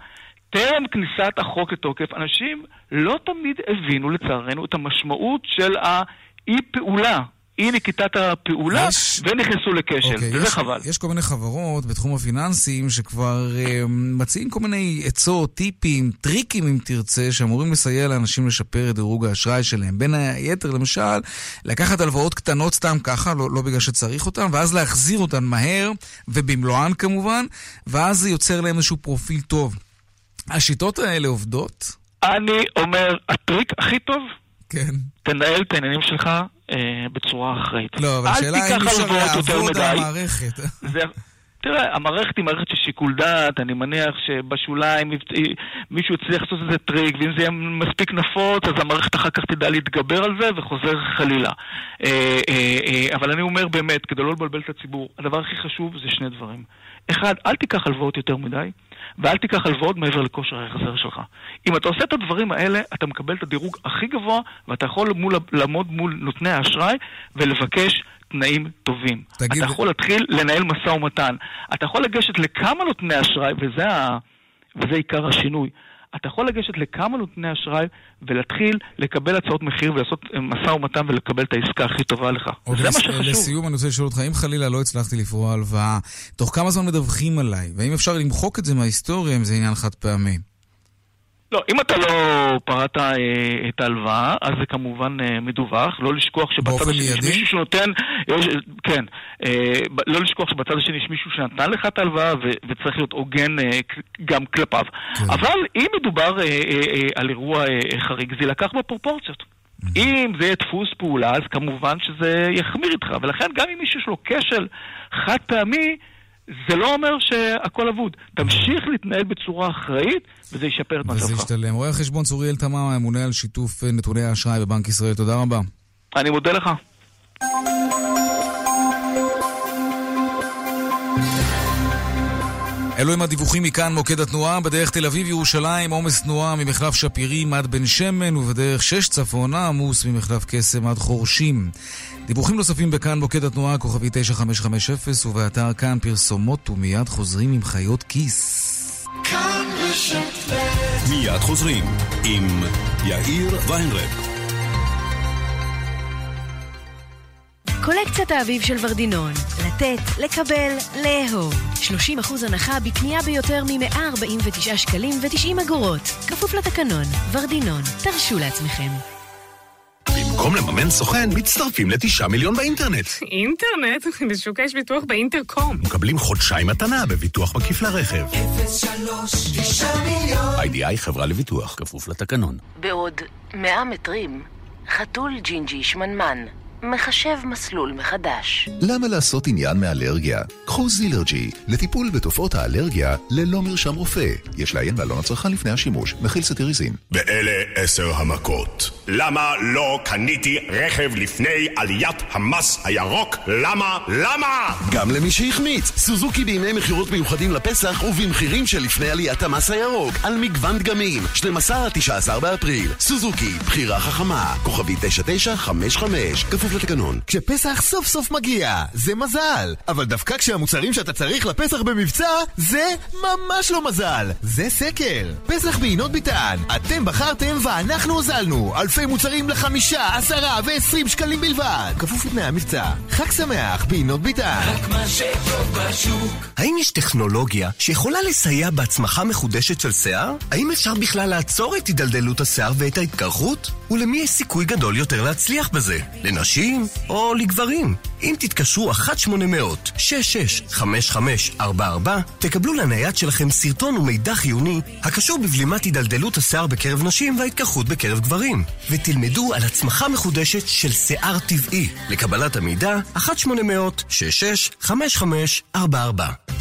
טרם כניסת החוק לתוקף, אנשים לא תמיד הבינו לצערנו את המשמעות של האי פעולה. אי נקיטת הפעולה, יש... ונכנסו לכשל, okay, וזה יש, חבל. יש כל מיני חברות בתחום הפיננסים שכבר uh, מציעים כל מיני עצות, טיפים, טריקים אם תרצה, שאמורים לסייע לאנשים לשפר את דירוג האשראי שלהם. בין היתר, למשל, לקחת הלוואות קטנות סתם ככה, לא, לא בגלל שצריך אותן, ואז להחזיר אותן מהר, ובמלואן כמובן, ואז זה יוצר להם איזשהו פרופיל טוב. השיטות האלה עובדות? אני אומר, הטריק הכי טוב, כן. תנהל את העניינים שלך בצורה אחראית. לא, אבל השאלה אם אפשר לעבוד על המערכת. זה... תראה, המערכת היא מערכת של שיקול דעת, אני מניח שבשוליים מישהו יצליח לעשות איזה טריק, ואם זה יהיה מספיק נפוץ, אז המערכת אחר כך תדע להתגבר על זה וחוזר חלילה. אה, אה, אבל אני אומר באמת, כדי לא לבלבל את הציבור, הדבר הכי חשוב זה שני דברים. אחד, אל תיקח הלוואות יותר מדי. ואל תיקח הלוואות מעבר לכושר ההחזר שלך. אם אתה עושה את הדברים האלה, אתה מקבל את הדירוג הכי גבוה, ואתה יכול מול, לעמוד מול נותני האשראי ולבקש תנאים טובים. תגיד... אתה יכול להתחיל לנהל משא ומתן. אתה יכול לגשת לכמה נותני אשראי, וזה, ה... וזה עיקר השינוי. אתה יכול לגשת לכמה נותני אשראי ולהתחיל לקבל הצעות מחיר ולעשות משא ומתן ולקבל את העסקה הכי טובה לך. זה מה שחשוב. לסיום אני רוצה לשאול אותך, אם חלילה לא הצלחתי לפרוע הלוואה, תוך כמה זמן מדווחים עליי? והאם אפשר למחוק את זה מההיסטוריה אם זה עניין חד פעמי? לא, אם אתה לא פרעת אה, את ההלוואה, אז זה כמובן אה, מדווח. לא לשכוח שבצד השני יש מישהו שנותן... יש, כן. אה, לא לשכוח שבצד השני יש מישהו שנתן לך את ההלוואה ו- וצריך להיות הוגן אה, גם כלפיו. כן. אבל אם מדובר אה, אה, אה, על אירוע אה, חריג, זה יילקח בפרופורציות. אם זה יהיה דפוס פעולה, אז כמובן שזה יחמיר איתך. ולכן גם אם מישהו יש לו כשל חד פעמי, זה לא אומר שהכל אבוד. תמשיך להתנהל בצורה אחראית, וזה ישפר את מצבך. וזה ישתלם. רואה החשבון צוריאל תמם, הממונה על שיתוף אה, נתוני האשראי בבנק ישראל, תודה רבה. אני מודה לך. אלו הם הדיווחים מכאן, מוקד התנועה. בדרך תל אביב-ירושלים, עומס תנועה ממחלף שפירים עד בן שמן, ובדרך שש צפונה, עמוס ממחלף קסם עד חורשים. דיווחים נוספים בכאן, מוקד התנועה, כוכבי 9550, ובאתר כאן פרסומות, ומיד חוזרים עם חיות כיס. מיד חוזרים עם יאיר ויינרב. קולקציית האביב של ורדינון. לתת, לקבל, לאהוב. 30% הנחה בקנייה ביותר מ-149 שקלים ו-90 אגורות. כפוף לתקנון. ורדינון. תרשו לעצמכם. במקום לממן סוכן, מצטרפים לתשעה מיליון באינטרנט. אינטרנט? בשוק יש ביטוח באינטרקום. מקבלים חודשיים מתנה בביטוח מקיף לרכב. 03 9 מיליון. איי-די-איי חברה לביטוח, כפוף לתקנון. בעוד 100 מטרים, חתול ג'ינג'י שמנמן. מחשב מסלול מחדש. למה לעשות עניין מאלרגיה? קחו זילרג'י, לטיפול בתופעות האלרגיה ללא מרשם רופא. יש לעיין בעלון הצרכן לפני השימוש, מכיל סטיריזין. ואלה עשר המכות. למה לא קניתי רכב לפני עליית המס הירוק? למה? למה? גם למי שהחמיץ. סוזוקי בימי מכירות מיוחדים לפסח ובמחירים שלפני עליית המס הירוק. על מגוון דגמים. 12 עד 19 באפריל. סוזוקי, בחירה חכמה. כוכבי 9955. כפוף כפוף לתקנון. כשפסח סוף סוף מגיע, זה מזל. אבל דווקא כשהמוצרים שאתה צריך לפסח במבצע, זה ממש לא מזל. זה סקר. פסח בעינות ביטן. אתם בחרתם ואנחנו הוזלנו. אלפי מוצרים לחמישה, עשרה ועשרים שקלים בלבד. כפוף לתנאי המבצע. חג שמח בעינות ביטן. רק מה שטוב בשוק. האם יש טכנולוגיה שיכולה לסייע בהצמחה מחודשת של שיער? האם אפשר בכלל לעצור את הידלדלות השיער ואת ההתקרחות? ולמי יש סיכוי גדול יותר להצליח בזה? לנשים או לגברים? אם תתקשרו 1-800-665544, תקבלו לנייד שלכם סרטון ומידע חיוני הקשור בבלימת הידלדלות השיער בקרב נשים וההתקרחות בקרב גברים, ותלמדו על הצמחה מחודשת של שיער טבעי. לקבלת המידע, 1-800-665544.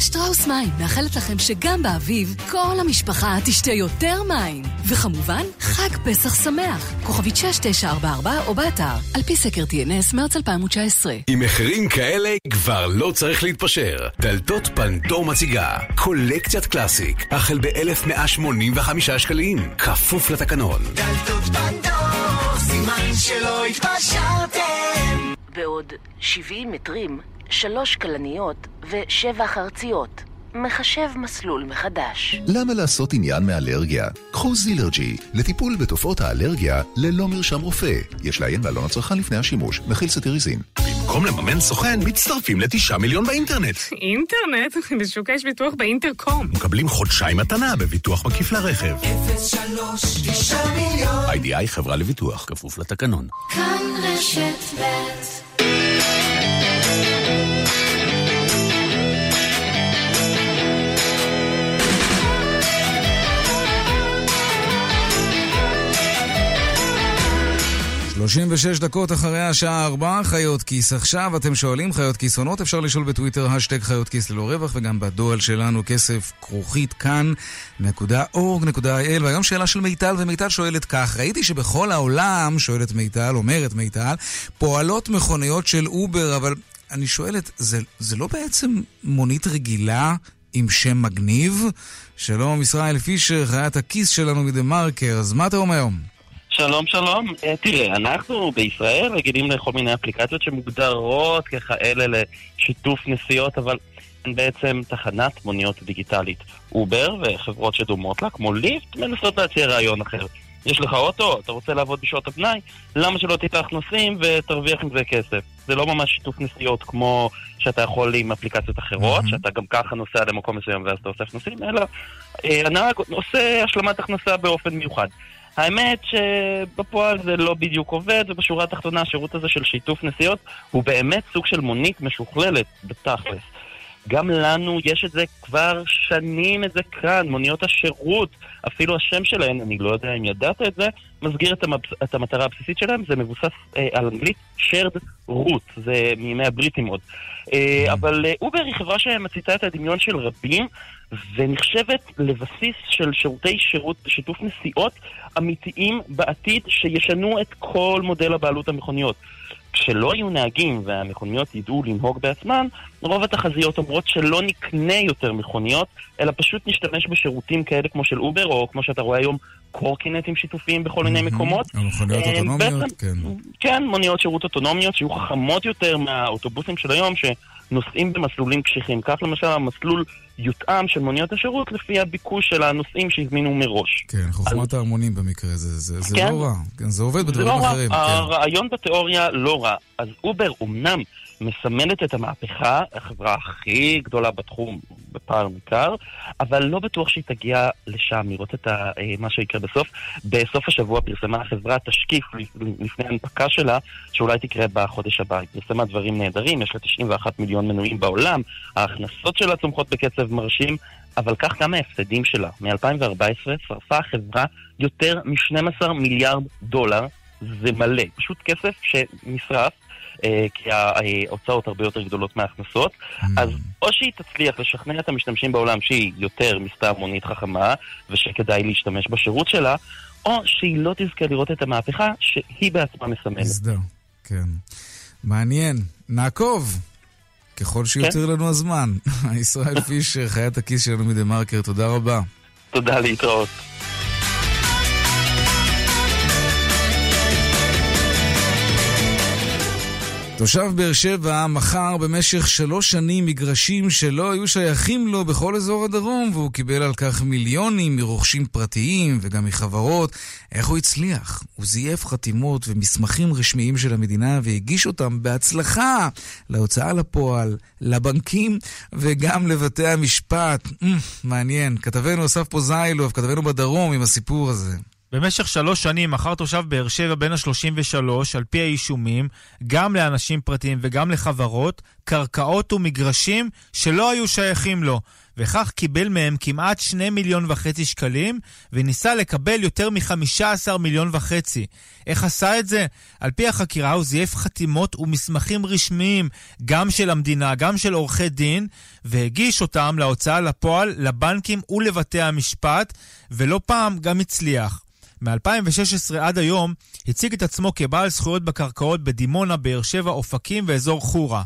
שטראוס מים מאחלת לכם שגם באביב כל המשפחה תשתה יותר מים. וכמובן, חג פסח שמח. כוכבית 6944 או באתר, על פי סקר TNS מרץ 2019. עם מחירים כאלה כבר לא צריך להתפשר. דלתות פנדור מציגה קולקציית קלאסיק, החל ב-1185 שקלים, כפוף לתקנון. דלתות פנדור, סימן שלא התפשרתם. בעוד 70 מטרים, שלוש כלניות ושבע חרציות. מחשב מסלול מחדש. למה לעשות עניין מאלרגיה? קחו זילרג'י לטיפול בתופעות האלרגיה ללא מרשם רופא. יש לעיין בעלון הצרכן לפני השימוש. מכיל סטיריזין. במקום לממן סוכן, מצטרפים לתשעה מיליון באינטרנט. אינטרנט? בשוק יש ביטוח באינטרקום. מקבלים חודשיים מתנה בביטוח מקיף לרכב. 03 9 מיליון. איי-די-איי חברה לביטוח, כפוף לתקנון. כאן רשת ב' 36 דקות אחרי השעה 4, חיות כיס עכשיו. אתם שואלים חיות כיס עונות, אפשר לשאול בטוויטר האשטג חיות כיס ללא רווח, וגם בדואל שלנו כסף כרוכית כאן.org.il. והיום שאלה של מיטל, ומיטל שואלת כך, ראיתי שבכל העולם, שואלת מיטל, אומרת מיטל, פועלות מכוניות של אובר, אבל אני שואלת, זה, זה לא בעצם מונית רגילה עם שם מגניב? שלום, ישראל פישר, חיית הכיס שלנו מ TheMarker, אז מה אתה אומר? שלום שלום, אה, תראה, אנחנו בישראל רגילים לכל מיני אפליקציות שמוגדרות ככאלה לשיתוף נסיעות, אבל הן בעצם תחנת מוניות דיגיטלית. אובר וחברות שדומות לה, כמו ליפט, מנסות להציע רעיון אחר. יש לך אוטו, אתה רוצה לעבוד בשעות הפנאי, למה שלא תיקח נוסעים ותרוויח עם זה כסף? זה לא ממש שיתוף נסיעות כמו שאתה יכול עם אפליקציות אחרות, mm-hmm. שאתה גם ככה נוסע למקום מסוים ואז אתה אוסף נוסעים, אלא אה, הנהג עושה השלמת הכנסה באופן מיוחד. האמת שבפועל זה לא בדיוק עובד, ובשורה התחתונה השירות הזה של שיתוף נסיעות הוא באמת סוג של מונית משוכללת בתכלס. גם לנו יש את זה כבר שנים את זה כאן, מוניות השירות, אפילו השם שלהן, אני לא יודע אם ידעת את זה, מסגיר את, המב... את המטרה הבסיסית שלהם, זה מבוסס אה, על אנגלית shared root, זה מימי הבריטים עוד. אה, אבל אה, אובר היא חברה שמציתה את הדמיון של רבים, ונחשבת לבסיס של שירותי שירות שיתוף נסיעות אמיתיים בעתיד שישנו את כל מודל הבעלות המכוניות. כשלא יהיו נהגים והמכוניות ידעו לנהוג בעצמן, רוב התחזיות אומרות שלא נקנה יותר מכוניות, אלא פשוט נשתמש בשירותים כאלה כמו של אובר, או כמו שאתה רואה היום, קורקינטים שיתופיים בכל מיני מקומות. מכוניות אה, אוטונומיות, כן. כן, מוניות שירות אוטונומיות שיהיו חכמות יותר מהאוטובוסים של היום, שנוסעים במסלולים קשיחים. כך למשל המסלול יותאם של מוניות השירות לפי הביקוש של הנוסעים שהזמינו מראש. כן, חוכמת ההמונים במקרה הזה, זה, זה כן. לא רע. כן, זה עובד זה בדברים לא אחרים. כן. הרעיון בתיאוריה לא רע. אז אובר אומנם מסמלת את המהפכה, החברה הכי גדולה בתחום בפער ניכר, אבל לא בטוח שהיא תגיע לשם, לראות את ה, אה, מה שיקרה בסוף. בסוף השבוע פרסמה החברה תשקיף לפני ההנפקה שלה, שאולי תקרה בחודש הבא. היא פרסמה דברים נהדרים, יש לה 91 מיליון מנויים בעולם, ההכנסות שלה צומחות בקצב מרשים, אבל כך גם ההפסדים שלה. מ-2014 שרפה החברה יותר מ-12 מיליארד דולר, זה מלא. פשוט כסף שנשרף. אה, כי ההוצאות הרבה יותר גדולות מההכנסות, אז או שהיא תצליח לשכנע את המשתמשים בעולם שהיא יותר מסתם מונית חכמה ושכדאי להשתמש בשירות שלה, או שהיא לא תזכה לראות את המהפכה שהיא בעצמה מסמלת. הסדר, כן. מעניין. נעקוב. ככל שיותיר לנו הזמן. ישראל פישר, חיית הכיס שלנו מדה מרקר, תודה רבה. תודה, להתראות. תושב באר שבע מכר במשך שלוש שנים מגרשים שלא היו שייכים לו בכל אזור הדרום, והוא קיבל על כך מיליונים מרוכשים פרטיים וגם מחברות. איך הוא הצליח? הוא זייף חתימות ומסמכים רשמיים של המדינה והגיש אותם בהצלחה להוצאה לפועל, לבנקים וגם לבתי המשפט. Mm, מעניין. כתבנו אסף פוזיילוב, כתבנו בדרום עם הסיפור הזה. במשך שלוש שנים מכר תושב באר שבע בן ה-33, על פי האישומים, גם לאנשים פרטיים וגם לחברות, קרקעות ומגרשים שלא היו שייכים לו, וכך קיבל מהם כמעט שני מיליון וחצי שקלים, וניסה לקבל יותר מ-15 מיליון וחצי. איך עשה את זה? על פי החקירה הוא זייף חתימות ומסמכים רשמיים, גם של המדינה, גם של עורכי דין, והגיש אותם להוצאה לפועל, לבנקים ולבתי המשפט, ולא פעם גם הצליח. מ-2016 עד היום הציג את עצמו כבעל זכויות בקרקעות בדימונה, באר שבע, אופקים ואזור חורה.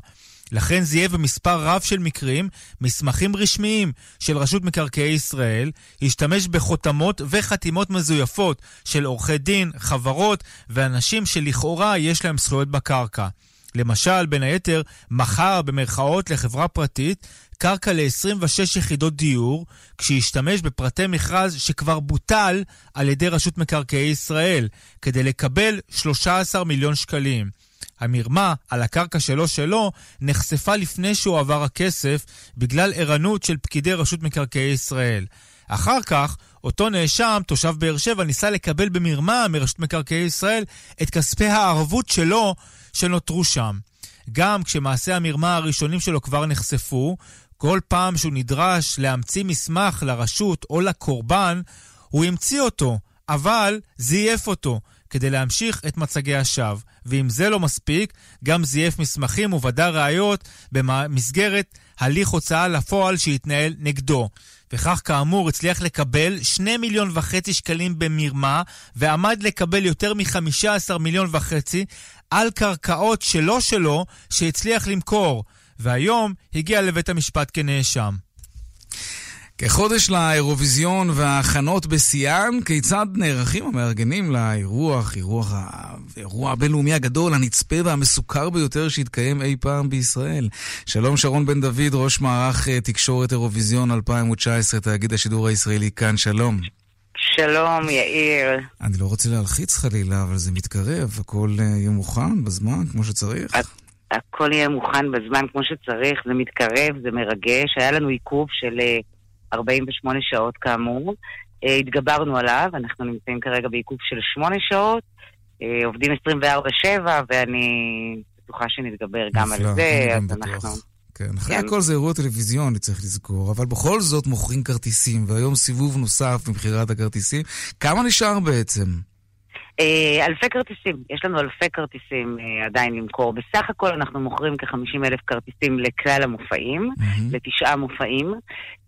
לכן זייף במספר רב של מקרים מסמכים רשמיים של רשות מקרקעי ישראל, השתמש בחותמות וחתימות מזויפות של עורכי דין, חברות ואנשים שלכאורה יש להם זכויות בקרקע. למשל, בין היתר, מכר במרכאות לחברה פרטית קרקע ל-26 יחידות דיור, כשהשתמש בפרטי מכרז שכבר בוטל על ידי רשות מקרקעי ישראל, כדי לקבל 13 מיליון שקלים. המרמה על הקרקע שלו שלו נחשפה לפני שהוא עבר הכסף בגלל ערנות של פקידי רשות מקרקעי ישראל. אחר כך, אותו נאשם, תושב באר שבע, ניסה לקבל במרמה מרשות מקרקעי ישראל את כספי הערבות שלו שנותרו שם. גם כשמעשי המרמה הראשונים שלו כבר נחשפו, כל פעם שהוא נדרש להמציא מסמך לרשות או לקורבן, הוא המציא אותו, אבל זייף אותו, כדי להמשיך את מצגי השווא. ואם זה לא מספיק, גם זייף מסמכים ובדה ראיות במסגרת הליך הוצאה לפועל שהתנהל נגדו. וכך כאמור הצליח לקבל 2 מיליון וחצי שקלים במרמה, ועמד לקבל יותר מ-15 מיליון וחצי על קרקעות שלו שלו שהצליח למכור. והיום הגיע לבית המשפט כנאשם. כחודש לאירוויזיון וההכנות בשיאן, כיצד נערכים המארגנים לאירוח, אירוח, האירוע הבינלאומי הגדול, הנצפה והמסוכר ביותר שהתקיים אי פעם בישראל? שלום שרון בן דוד, ראש מערך אה, תקשורת אירוויזיון 2019, תאגיד השידור הישראלי כאן, שלום. שלום, יאיר. אני לא רוצה להלחיץ חלילה, אבל זה מתקרב, הכל אה, יהיה מוכן בזמן, כמו שצריך. הכל יהיה מוכן בזמן כמו שצריך, זה מתקרב, זה מרגש. היה לנו עיכוב של 48 אה, שעות כאמור. אה, התגברנו עליו, אנחנו נמצאים כרגע בעיכוב של 8 שעות, אה, עובדים 24-7, ואני בטוחה שנתגבר גם על זה, אז אנחנו... כן, אחרי כן. הכל זה אירוע טלוויזיוני, צריך לזכור, אבל בכל זאת מוכרים כרטיסים, והיום סיבוב נוסף במכירת הכרטיסים. כמה נשאר בעצם? אה, אלפי כרטיסים, יש לנו אלפי כרטיסים אה, עדיין למכור. בסך הכל אנחנו מוכרים כ-50 אלף כרטיסים לכלל המופעים, mm-hmm. לתשעה מופעים.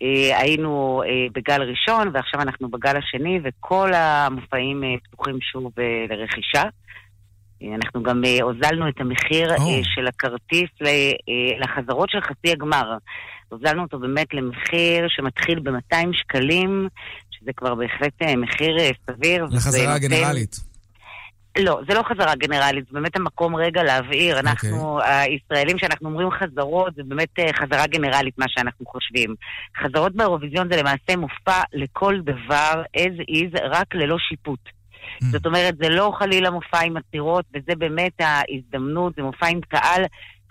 אה, היינו בגל ראשון ועכשיו אנחנו בגל השני וכל המופעים פתוחים שוב לרכישה. אנחנו גם הוזלנו את המחיר oh. של הכרטיס לחזרות של חצי הגמר. הוזלנו אותו באמת למחיר שמתחיל ב-200 שקלים, שזה כבר בהחלט מחיר סביר. לחזרה הגנרלית. לא, זה לא חזרה גנרלית, זה באמת המקום רגע להבהיר. אוקיי. אנחנו, okay. הישראלים, שאנחנו אומרים חזרות, זה באמת אה, חזרה גנרלית, מה שאנחנו חושבים. חזרות באירוויזיון זה למעשה מופע לכל דבר, as is, רק ללא שיפוט. Mm. זאת אומרת, זה לא חלילה מופע עם עצירות, וזה באמת ההזדמנות, זה מופע עם קהל.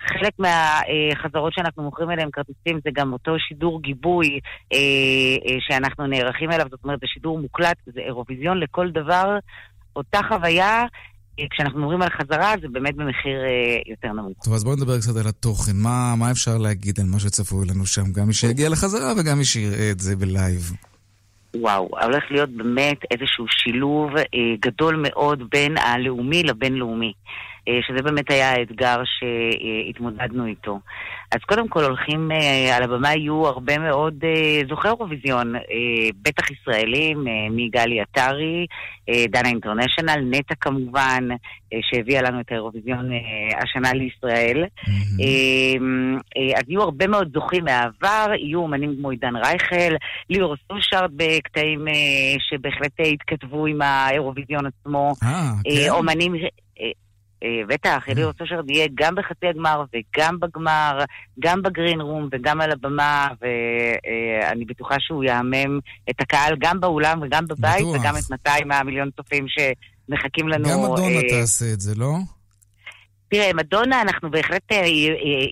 חלק מהחזרות שאנחנו מוכרים אליהם כרטיסים זה גם אותו שידור גיבוי אה, אה, שאנחנו נערכים אליו, זאת אומרת, זה שידור מוקלט, זה אירוויזיון לכל דבר, אותה חוויה, אה, כשאנחנו מדברים על חזרה, זה באמת במחיר אה, יותר נמוך. טוב, אז בואו נדבר קצת על התוכן. מה, מה אפשר להגיד על מה שצפוי לנו שם? גם מי שיגיע לחזרה וגם מי שיראה את זה בלייב. וואו, הולך להיות באמת איזשהו שילוב אה, גדול מאוד בין הלאומי לבינלאומי. אה, שזה באמת היה האתגר שהתמודדנו איתו. אז קודם כל הולכים, אה, על הבמה יהיו הרבה מאוד אה, זוכי אירוויזיון, בטח ישראלים, מגלי עטרי, דנה אינטרנשיונל, נטע כמובן, שהביאה לנו את האירוויזיון השנה לישראל. אז יהיו הרבה מאוד זוכים מהעבר, יהיו אומנים כמו עידן רייכל, ליאור סושארד בקטעים שבהחלט התכתבו עם האירוויזיון עצמו. אה, כן. אומנים... בטח, אליאור סושר יהיה גם בחצי הגמר וגם בגמר, גם בגרין רום וגם על הבמה, ואני בטוחה שהוא יהמם את הקהל גם באולם וגם בבית, בטוח. וגם את 200 המיליון צופים שמחכים לנו. גם מדונה אה, תעשה את זה, לא? תראה, מדונה, אנחנו בהחלט אה, אה,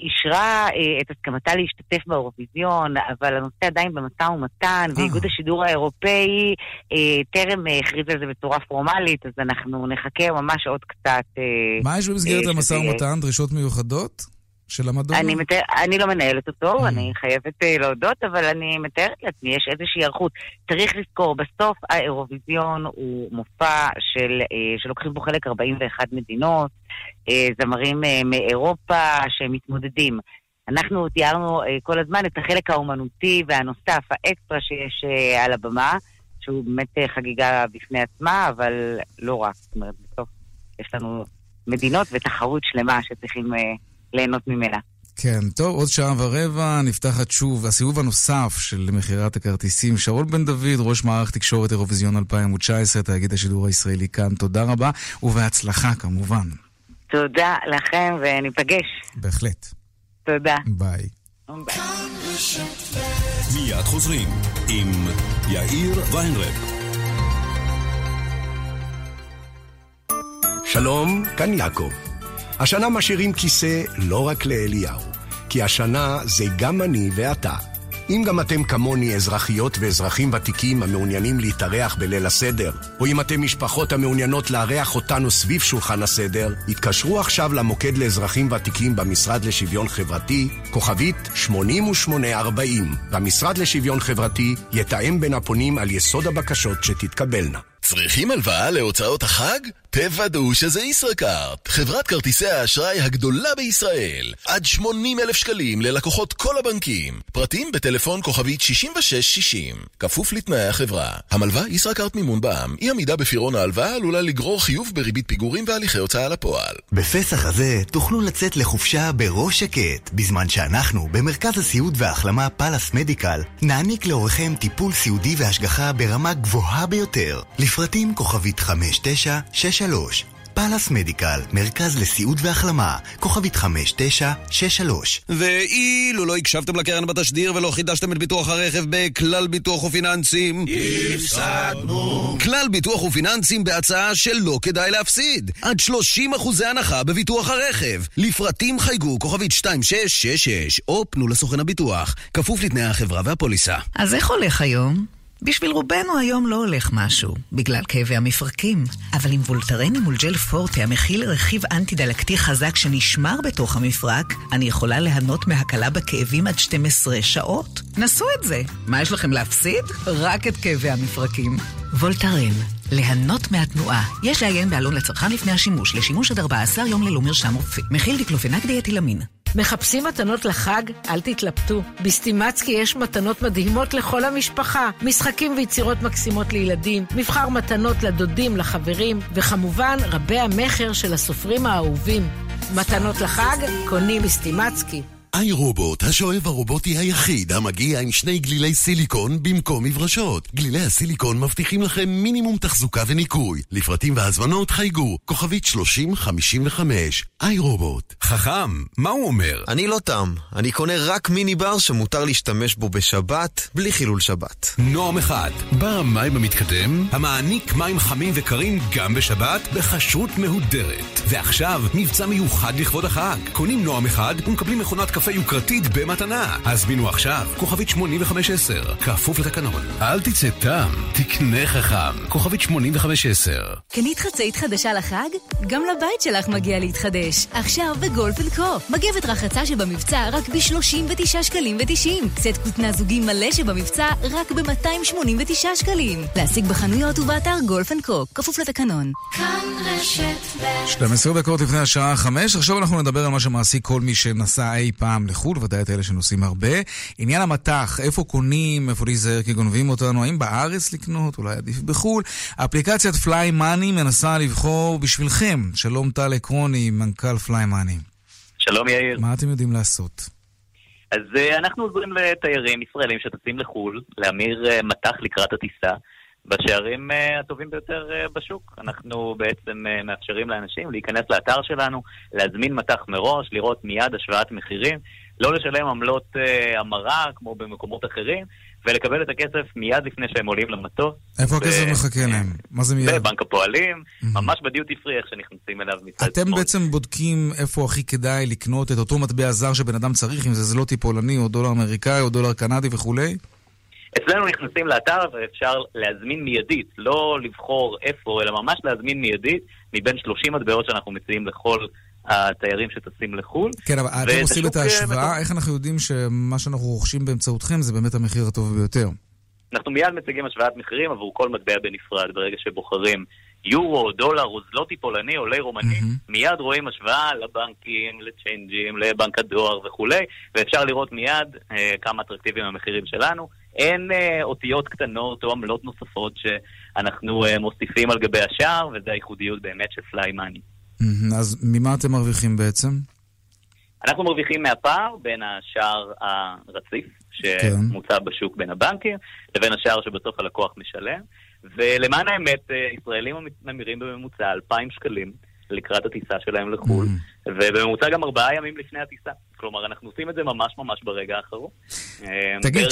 אישרה אה, את הסכמתה להשתתף באירוויזיון, אבל הנושא עדיין במשא ומתן, ואיגוד השידור האירופאי טרם הכריז על זה בצורה פורמלית, אז אנחנו נחכה ממש עוד קצת. מה יש במסגרת המשא ומתן? דרישות מיוחדות? של המדונה? אני, מתאר, אני לא מנהלת אותו, mm. אני חייבת uh, להודות, אבל אני מתארת לעצמי, יש איזושהי היערכות. צריך לזכור, בסוף האירוויזיון הוא מופע של, uh, שלוקחים בו חלק 41 מדינות, uh, זמרים מאירופה שמתמודדים. אנחנו תיארנו כל הזמן את החלק האומנותי והנוסף, האקסטרה שיש על הבמה, שהוא באמת חגיגה בפני עצמה, אבל לא רק. זאת אומרת, בסוף יש לנו מדינות ותחרות שלמה שצריכים... ליהנות ממנה. כן, טוב, עוד שעה ורבע נפתחת שוב הסיבוב הנוסף של מכירת הכרטיסים. שרול בן דוד, ראש מערך תקשורת אירוויזיון 2019, תאגיד השידור הישראלי כאן. תודה רבה, ובהצלחה כמובן. תודה לכם, וניפגש. בהחלט. תודה. ביי. מיד חוזרים עם יאיר ויינרב. שלום, כאן יעקב. השנה משאירים כיסא לא רק לאליהו, כי השנה זה גם אני ואתה. אם גם אתם כמוני אזרחיות ואזרחים ותיקים המעוניינים להתארח בליל הסדר, או אם אתם משפחות המעוניינות לארח אותנו סביב שולחן הסדר, התקשרו עכשיו למוקד לאזרחים ותיקים במשרד לשוויון חברתי, כוכבית 8840, והמשרד לשוויון חברתי יתאם בין הפונים על יסוד הבקשות שתתקבלנה. צריכים הלוואה להוצאות החג? תוודאו שזה ישראכרט, חברת כרטיסי האשראי הגדולה בישראל. עד 80 אלף שקלים ללקוחות כל הבנקים. פרטים בטלפון כוכבית 6660. כפוף לתנאי החברה. המלווה ישראכרט מימון בע"מ. אי עמידה בפירעון ההלוואה עלולה לגרור חיוב בריבית פיגורים והליכי הוצאה לפועל. בפסח הזה תוכלו לצאת לחופשה בראש שקט, בזמן שאנחנו, במרכז הסיעוד וההחלמה פאלאס מדיקל, נעניק לאורכם טיפול סיעודי והשגחה ברמה גבוהה ביותר. לפרטים כוכבית 5963 פאלאס מדיקל, מרכז לסיעוד והחלמה, כוכבית 5963. ואילו לא הקשבתם לקרן בתשדיר ולא חידשתם את ביטוח הרכב בכלל ביטוח ופיננסים, הפסדנו. כלל ביטוח ופיננסים בהצעה שלא כדאי להפסיד. עד 30 אחוזי הנחה בביטוח הרכב. לפרטים חייגו כוכבית 2666 או פנו לסוכן הביטוח. כפוף לתנאי החברה והפוליסה. אז איך הולך היום? בשביל רובנו היום לא הולך משהו, בגלל כאבי המפרקים. אבל עם וולטרן אמולג'ל פורטה המכיל רכיב אנטי-דלקתי חזק שנשמר בתוך המפרק, אני יכולה ליהנות מהקלה בכאבים עד 12 שעות. נסו את זה. מה יש לכם להפסיד? רק את כאבי המפרקים. וולטרן, ליהנות מהתנועה. יש לעיין בעלון לצרכן לפני השימוש, לשימוש עד 14 יום ללא מרשם רופא. מכיל דיקלופנק דיאטילמין. מחפשים מתנות לחג? אל תתלבטו. בסטימצקי יש מתנות מדהימות לכל המשפחה. משחקים ויצירות מקסימות לילדים, מבחר מתנות לדודים, לחברים, וכמובן רבי המכר של הסופרים האהובים. מתנות לחג? קונים בסטימצקי. איי רובוט, השואב הרובוטי היחיד המגיע עם שני גלילי סיליקון במקום מברשות. גלילי הסיליקון מבטיחים לכם מינימום תחזוקה וניקוי. לפרטים והזמנות חייגו, כוכבית 3055. איי רובוט. חכם, מה הוא אומר? אני לא תם, אני קונה רק מיני בר שמותר להשתמש בו בשבת, בלי חילול שבת. נועם אחד, בר המים המתקדם, המעניק מים חמים וקרים גם בשבת, בכשרות מהודרת. ועכשיו, מבצע מיוחד לכבוד החג. קונים נועם אחד ומקבלים מכונת קפה יוקרתית במתנה. הזמינו עכשיו, כוכבית 8510, כפוף לתקנון. אל תצא תם, תקנה חכם. כוכבית 8510. קנית חצאית חדשה לחג? גם לבית שלך מגיע להתחדש. עכשיו בגולף אנד קו. מגבת רחצה שבמבצע רק ב-39 שקלים ו-90. סט כותנה זוגי מלא שבמבצע רק ב-289 שקלים. להשיג בחנויות ובאתר גולף אנד קו. כפוף לתקנון. כאן רשת ב... 12 דקות לפני השעה 5, עכשיו אנחנו נדבר על מה שמעסיק כל מי שנסע אי פעם. פעם לחו"ל, ודאי את אלה שנוסעים הרבה. עניין המט"ח, איפה קונים, איפה להיזהר כי גונבים אותנו, האם בארץ לקנות, אולי עדיף בחו"ל. אפליקציית פליי מאני מנסה לבחור בשבילכם. שלום טל עקרוני, מנכ"ל פליי מאני. שלום יאיר. מה אתם יודעים לעשות? אז אה, אנחנו עוזרים לתיירים ישראלים שטסים לחו"ל, להמיר אה, מט"ח לקראת הטיסה. בשערים uh, הטובים ביותר uh, בשוק. אנחנו בעצם uh, מאפשרים לאנשים להיכנס לאתר שלנו, להזמין מטח מראש, לראות מיד השוואת מחירים, לא לשלם עמלות uh, המרה כמו במקומות אחרים, ולקבל את הכסף מיד לפני שהם עולים למטוס. איפה הכסף מחכה להם? מה זה מיד? בבנק הפועלים, ממש בדיוטי פרי, איך שנכנסים אליו מצד שמאל. אתם בעצם בודקים איפה הכי כדאי לקנות את אותו מטבע זר שבן אדם צריך, אם זה זלוטי פולני או דולר אמריקאי או דולר קנדי וכולי? אצלנו נכנסים לאתר ואפשר להזמין מיידית, לא לבחור איפה, אלא ממש להזמין מיידית מבין 30 מטבעות שאנחנו מציעים לכל התיירים שטסים לחו"ל. כן, אבל אתם עושים את ההשוואה, איך אנחנו יודעים שמה שאנחנו רוכשים באמצעותכם זה באמת המחיר הטוב ביותר? אנחנו מיד מציגים השוואת מחירים עבור כל מטבע בנפרד, ברגע שבוחרים יורו, דולר או זלוטי פולני או לי רומני, mm-hmm. מיד רואים השוואה לבנקים, לצ'יינג'ים, לבנק הדואר וכולי, ואפשר לראות מיד אה, כמה אטרקטיביים המחירים שלנו. אין אה, אותיות קטנות או עמלות נוספות שאנחנו אה, מוסיפים על גבי השער, וזו הייחודיות באמת של פליי מאני. אז ממה אתם מרוויחים בעצם? אנחנו מרוויחים מהפער בין השער הרציף, שמוצע כן. בשוק בין הבנקים, לבין השער שבסוף הלקוח משלם. ולמען האמת, אה, ישראלים ממירים בממוצע 2,000 שקלים לקראת הטיסה שלהם לחו"ל, mm. ובממוצע גם ארבעה ימים לפני הטיסה. כלומר, אנחנו עושים את זה ממש ממש ברגע האחרון. אה, תגיד,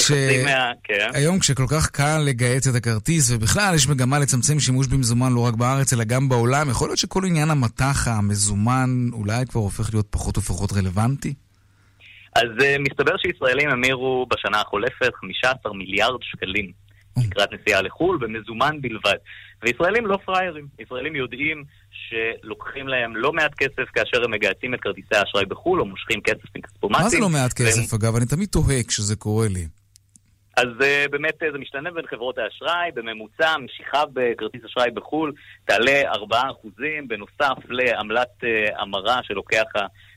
כן. כשכל כך קל לגייס את הכרטיס, ובכלל יש מגמה לצמצם שימוש במזומן לא רק בארץ, אלא גם בעולם, יכול להיות שכל עניין המטח המזומן אולי כבר הופך להיות פחות ופחות רלוונטי? אז uh, מסתבר שישראלים המירו בשנה החולפת 15 מיליארד שקלים לקראת נסיעה לחו"ל, במזומן בלבד. וישראלים לא פראיירים. ישראלים יודעים שלוקחים להם לא מעט כסף כאשר הם מגייסים את כרטיסי האשראי בחו"ל, או מושכים כסף מכספומטים. מה זה לא מעט כסף, והם... אגב? אני תמיד תוהה כשזה קורה לי. אז uh, באמת uh, זה משתנה בין חברות האשראי, בממוצע משיכה בכרטיס אשראי בחו"ל תעלה 4% בנוסף לעמלת uh, המרה שלוקח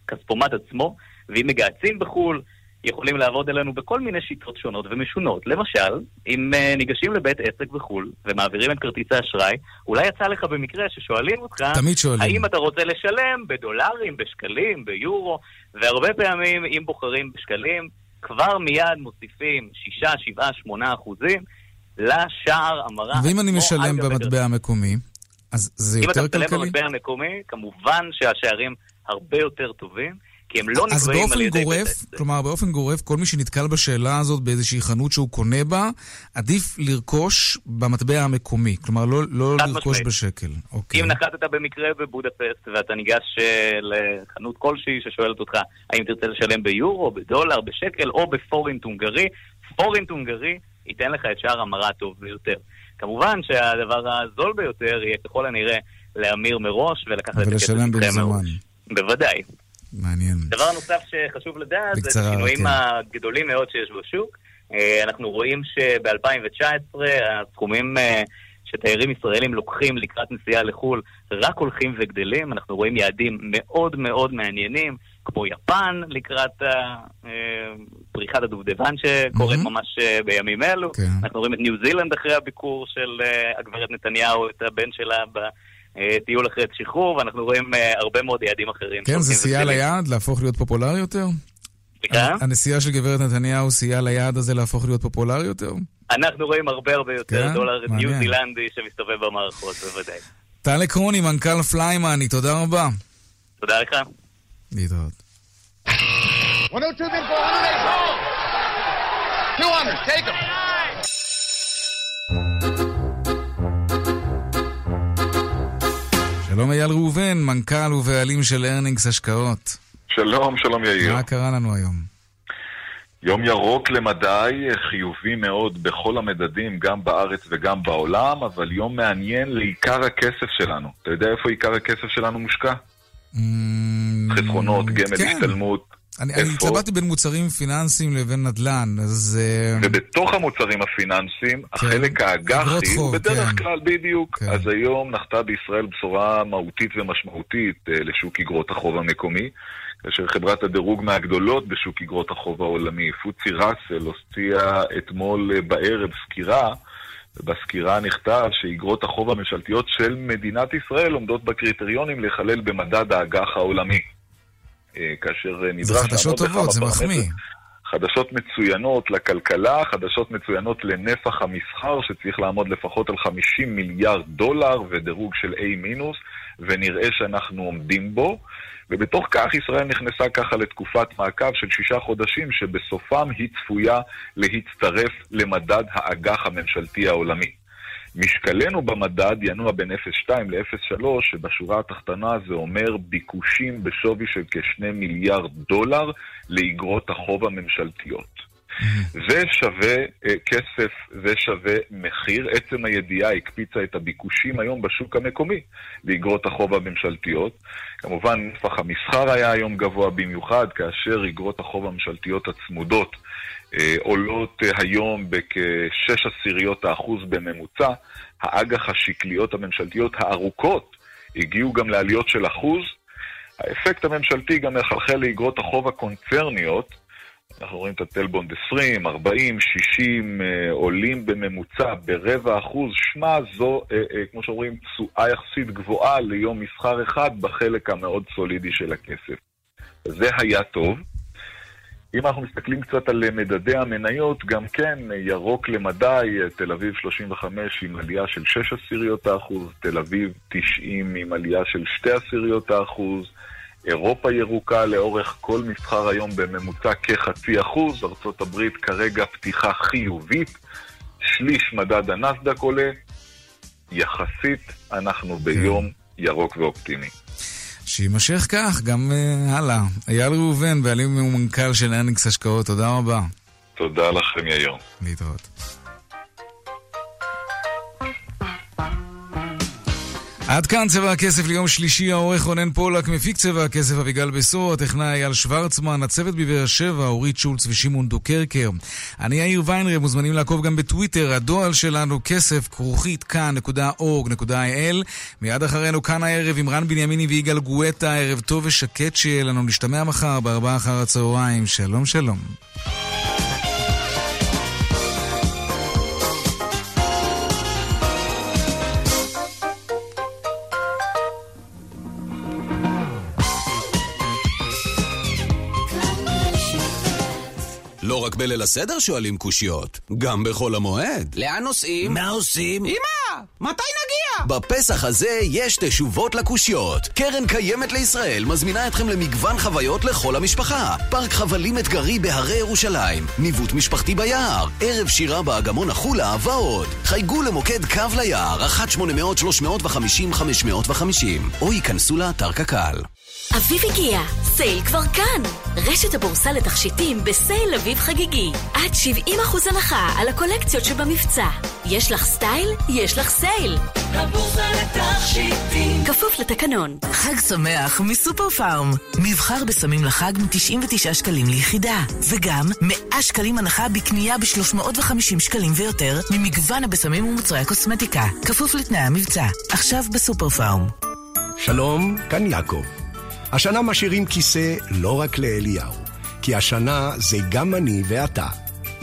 הכספומט עצמו, ואם מגייסים בחו"ל, יכולים לעבוד עלינו בכל מיני שיטות שונות ומשונות. למשל, אם uh, ניגשים לבית עסק בחו"ל ומעבירים את כרטיס האשראי, אולי יצא לך במקרה ששואלים אותך, תמיד שואלים. האם אתה רוצה לשלם בדולרים, בשקלים, ביורו, והרבה פעמים, אם בוחרים בשקלים, כבר מיד מוסיפים 6, 7, 8 אחוזים לשער המרה. ואם אני משלם במטבע המקומי, אז זה יותר כלכלי? אם אתה משלם במטבע המקומי, כמובן שהשערים הרבה יותר טובים. כי הם לא נקבעים על ידי... גורף, בית כלומר, באופן גורף, כל מי שנתקל בשאלה הזאת באיזושהי חנות שהוא קונה בה, עדיף לרכוש במטבע המקומי. כלומר, לא, לא לרכוש משמעית. בשקל. אוקיי. אם נחתת במקרה בבודפסט ואתה ניגש אה, לחנות כלשהי ששואלת אותך האם תרצה לשלם ביורו, בדולר, בשקל או בפורינט הונגרי, פורינט הונגרי ייתן לך את שער המרה הטוב ביותר. כמובן שהדבר הזול ביותר יהיה ככל הנראה להמיר מראש ולקחת את הכסף מראש. בוודאי. מעניין. דבר נוסף שחשוב לדעת, זה השינויים כן. הגדולים מאוד שיש בשוק. אה, אנחנו רואים שב-2019 הסכומים אה, שתיירים ישראלים לוקחים לקראת נסיעה לחו"ל רק הולכים וגדלים. אנחנו רואים יעדים מאוד מאוד מעניינים, כמו יפן לקראת אה, פריחת הדובדבן שקורית mm-hmm. ממש בימים אלו. כן. אנחנו רואים את ניו זילנד אחרי הביקור של הגברת נתניהו, את הבן שלה אה, טיול אחרי שחרור, ואנחנו רואים אה, הרבה מאוד יעדים אחרים. כן, זה סייע ליעד להפוך להיות פופולרי יותר? סליחה? הנסיעה של גברת נתניהו סייעה ליעד הזה להפוך להיות פופולרי יותר? אנחנו רואים הרבה הרבה יותר כן? דולר ניו זילנדי שמסתובב במערכות, בוודאי. טל עקרוני, מנכ"ל פליימני, תודה רבה. תודה לך. להתראות. 102 200, take them. שלום אייל ראובן, מנכ"ל ובעלים של ארנינגס השקעות. שלום, שלום יאיר. מה קרה לנו היום? יום ירוק למדי, חיובי מאוד בכל המדדים, גם בארץ וגם בעולם, אבל יום מעניין לעיקר הכסף שלנו. אתה יודע איפה עיקר הכסף שלנו מושקע? Mm, חסכונות, גמל, כן. השתלמות. אני, אני התלבטתי בין מוצרים פיננסיים לבין נדל"ן, אז... אה, ובתוך המוצרים הפיננסיים, כן, החלק האג"חי, בדרך כן. כלל בדיוק, כן. אז היום נחתה בישראל בשורה מהותית ומשמעותית אה, לשוק אגרות החוב המקומי, כאשר חברת הדירוג מהגדולות בשוק אגרות החוב העולמי, פוצי ראסל, הוציאה אתמול אה, בערב סקירה, ובסקירה נכתב שאגרות החוב הממשלתיות של מדינת ישראל עומדות בקריטריונים להיכלל במדד האג"ח העולמי. אה, כאשר נדרש... זה חדשות טובות, זה מחמיא. חדשות מצוינות לכלכלה, חדשות מצוינות לנפח המסחר שצריך לעמוד לפחות על 50 מיליארד דולר ודירוג של A מינוס, ונראה שאנחנו עומדים בו. ובתוך כך ישראל נכנסה ככה לתקופת מעקב של שישה חודשים, שבסופם היא צפויה להצטרף למדד האג"ח הממשלתי העולמי. משקלנו במדד ינוע בין 0.2 ל-0.3, שבשורה התחתונה זה אומר ביקושים בשווי של כשני מיליארד דולר לאגרות החוב הממשלתיות. זה שווה uh, כסף, זה שווה מחיר. עצם הידיעה הקפיצה את הביקושים היום בשוק המקומי לאגרות החוב הממשלתיות. כמובן, נפח המסחר היה היום גבוה במיוחד, כאשר אגרות החוב הממשלתיות הצמודות עולות uh, היום בכ-6 עשיריות האחוז בממוצע. האג"ח השקליות הממשלתיות הארוכות הגיעו גם לעליות של אחוז. האפקט הממשלתי גם מחלחל לאגרות החוב הקונצרניות, אנחנו רואים את הטלבונד 20, 40, 60 עולים בממוצע ברבע אחוז. שמע, זו, אה, אה, כמו שאומרים, תשואה יחסית גבוהה ליום מסחר אחד בחלק המאוד סולידי של הכסף. זה היה טוב. אם אנחנו מסתכלים קצת על מדדי המניות, גם כן, ירוק למדי, תל אביב 35 עם עלייה של 6 עשיריות האחוז, תל אביב 90 עם עלייה של 2 עשיריות האחוז, אירופה ירוקה לאורך כל מסחר היום בממוצע כחצי אחוז, ארה"ב כרגע פתיחה חיובית, שליש מדד הנסדק עולה, יחסית אנחנו ביום ירוק ואופטימי. שיימשך כך גם uh, הלאה. אייל ראובן, בעלים ומנכ"ל של אניקס השקעות, תודה רבה. תודה לכם, יאיר. להתראות. עד כאן צבע הכסף ליום שלישי, העורך רונן פולק, מפיק צבע הכסף אביגל בשור, הטכנאי אייל שוורצמן, הצוות בבאר שבע, אורית שולץ ושמעון דוקרקר. אני יאיר ויינרב, מוזמנים לעקוב גם בטוויטר, הדואל שלנו כסף כרוכית כאן.org.il. מיד אחרינו כאן הערב עם רן בנימיני ויגאל גואטה, ערב טוב ושקט שיהיה לנו, נשתמע מחר בארבעה אחר הצהריים. שלום שלום. לא רק בליל הסדר שואלים קושיות, גם בחול המועד. לאן נוסעים? מה עושים? אמא! מתי נגיע? בפסח הזה יש תשובות לקושיות. קרן קיימת לישראל מזמינה אתכם למגוון חוויות לכל המשפחה. פארק חבלים אתגרי בהרי ירושלים, ניווט משפחתי ביער, ערב שירה באגמון החולה ועוד. חייגו למוקד קו ליער, 1-800-350-550, או ייכנסו לאתר קק"ל. אביב הגיע, סייל כבר כאן! רשת הבורסה לתכשיטים בסייל אביב חגיגי. עד 70% הנחה על הקולקציות שבמבצע. יש לך סטייל? יש לך סייל! הבורסה לתכשיטים. כפוף לתקנון. חג שמח מסופר פארם. מבחר בסמים לחג מ-99 שקלים ליחידה. וגם 100 שקלים הנחה בקנייה ב-350 שקלים ויותר ממגוון הבשמים ומוצרי הקוסמטיקה. כפוף לתנאי המבצע. עכשיו בסופר פארם. שלום, כאן יעקב. השנה משאירים כיסא לא רק לאליהו, כי השנה זה גם אני ואתה.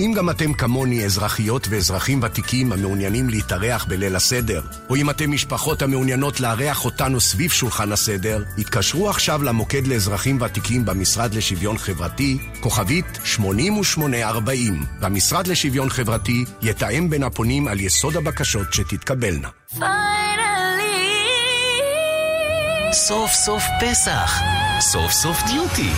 אם גם אתם כמוני אזרחיות ואזרחים ותיקים המעוניינים להתארח בליל הסדר, או אם אתם משפחות המעוניינות לארח אותנו סביב שולחן הסדר, התקשרו עכשיו למוקד לאזרחים ותיקים במשרד לשוויון חברתי, כוכבית 8840, והמשרד לשוויון חברתי יתאם בין הפונים על יסוד הבקשות שתתקבלנה. סוף סוף פסח, סוף סוף דיוטי.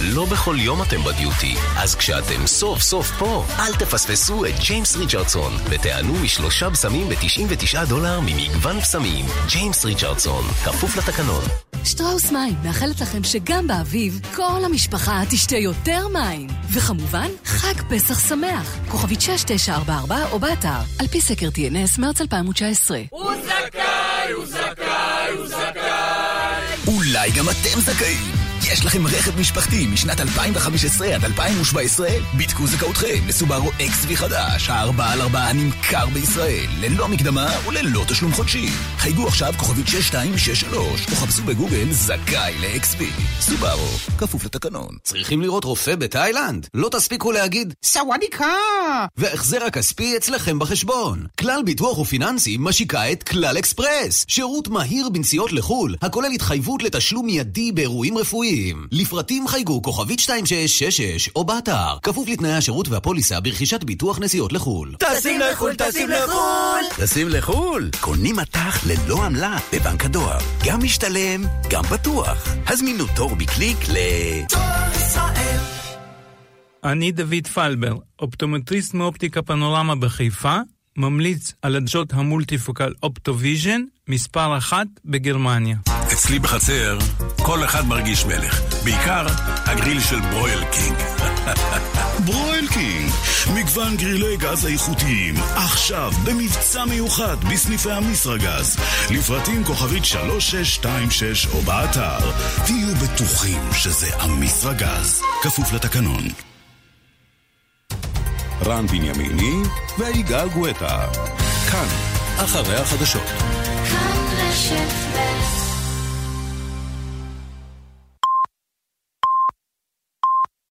לא בכל יום אתם בדיוטי, אז כשאתם סוף סוף פה, אל תפספסו את ג'יימס ריצ'רדסון ותענו משלושה בשמים ב-99 דולר ממגוון בשמים. ג'יימס ריצ'רדסון, כפוף לתקנון. שטראוס מים מאחלת לכם שגם באביב כל המשפחה תשתה יותר מים. וכמובן, חג פסח שמח. כוכבית 6944 או באתר, על פי סקר TNS מרץ 2019. הוא זכאי, אולי גם אתם זכאים. יש לכם רכב משפחתי משנת 2015 עד 2017? בדקו זכאותכם לסובארו XV חדש, הארבע על ארבעה נמכר בישראל, ללא מקדמה וללא תשלום חודשי. חייגו עכשיו כוכבית 6263, או חפשו בגוגל זכאי ל-XV. סובארו, כפוף לתקנון. צריכים לראות רופא בתאילנד? לא תספיקו להגיד סוואדיקה! וההחזר הכספי אצלכם בחשבון. כלל ביטוח ופיננסי משיקה את כלל אקספרס, שירות מהיר בנסיעות לחו"ל, הכולל התחייבות לתשלום מיידי באירועים רפואיים. ילדים. לפרטים חייגו כוכבית 2666 או באתר, כפוף לתנאי השירות והפוליסה ברכישת ביטוח נסיעות לחו"ל. טסים לחו"ל, טסים לחו"ל! טסים לחו"ל! קונים מטח ללא עמלה בבנק הדואר. גם משתלם, גם בטוח. הזמינו תור בקליק ל... דואר ישראל אני דוד פלבר, אופטומטריסט מאופטיקה פנורמה בחיפה, ממליץ על עדשות המולטיפוקל אופטוויז'ן, מספר אחת בגרמניה. אצלי בחצר, כל אחד מרגיש מלך. בעיקר הגריל של ברויל קינג. ברויל קינג, מגוון גרילי גז איכותיים, עכשיו במבצע מיוחד בסניפי המסרגז. לפרטים כוכבית 3626 או באתר. תהיו בטוחים שזה המסרגז. כפוף לתקנון. רן בנימיני ויגאל גואטה. כאן, אחרי החדשות. כאן רשת ב'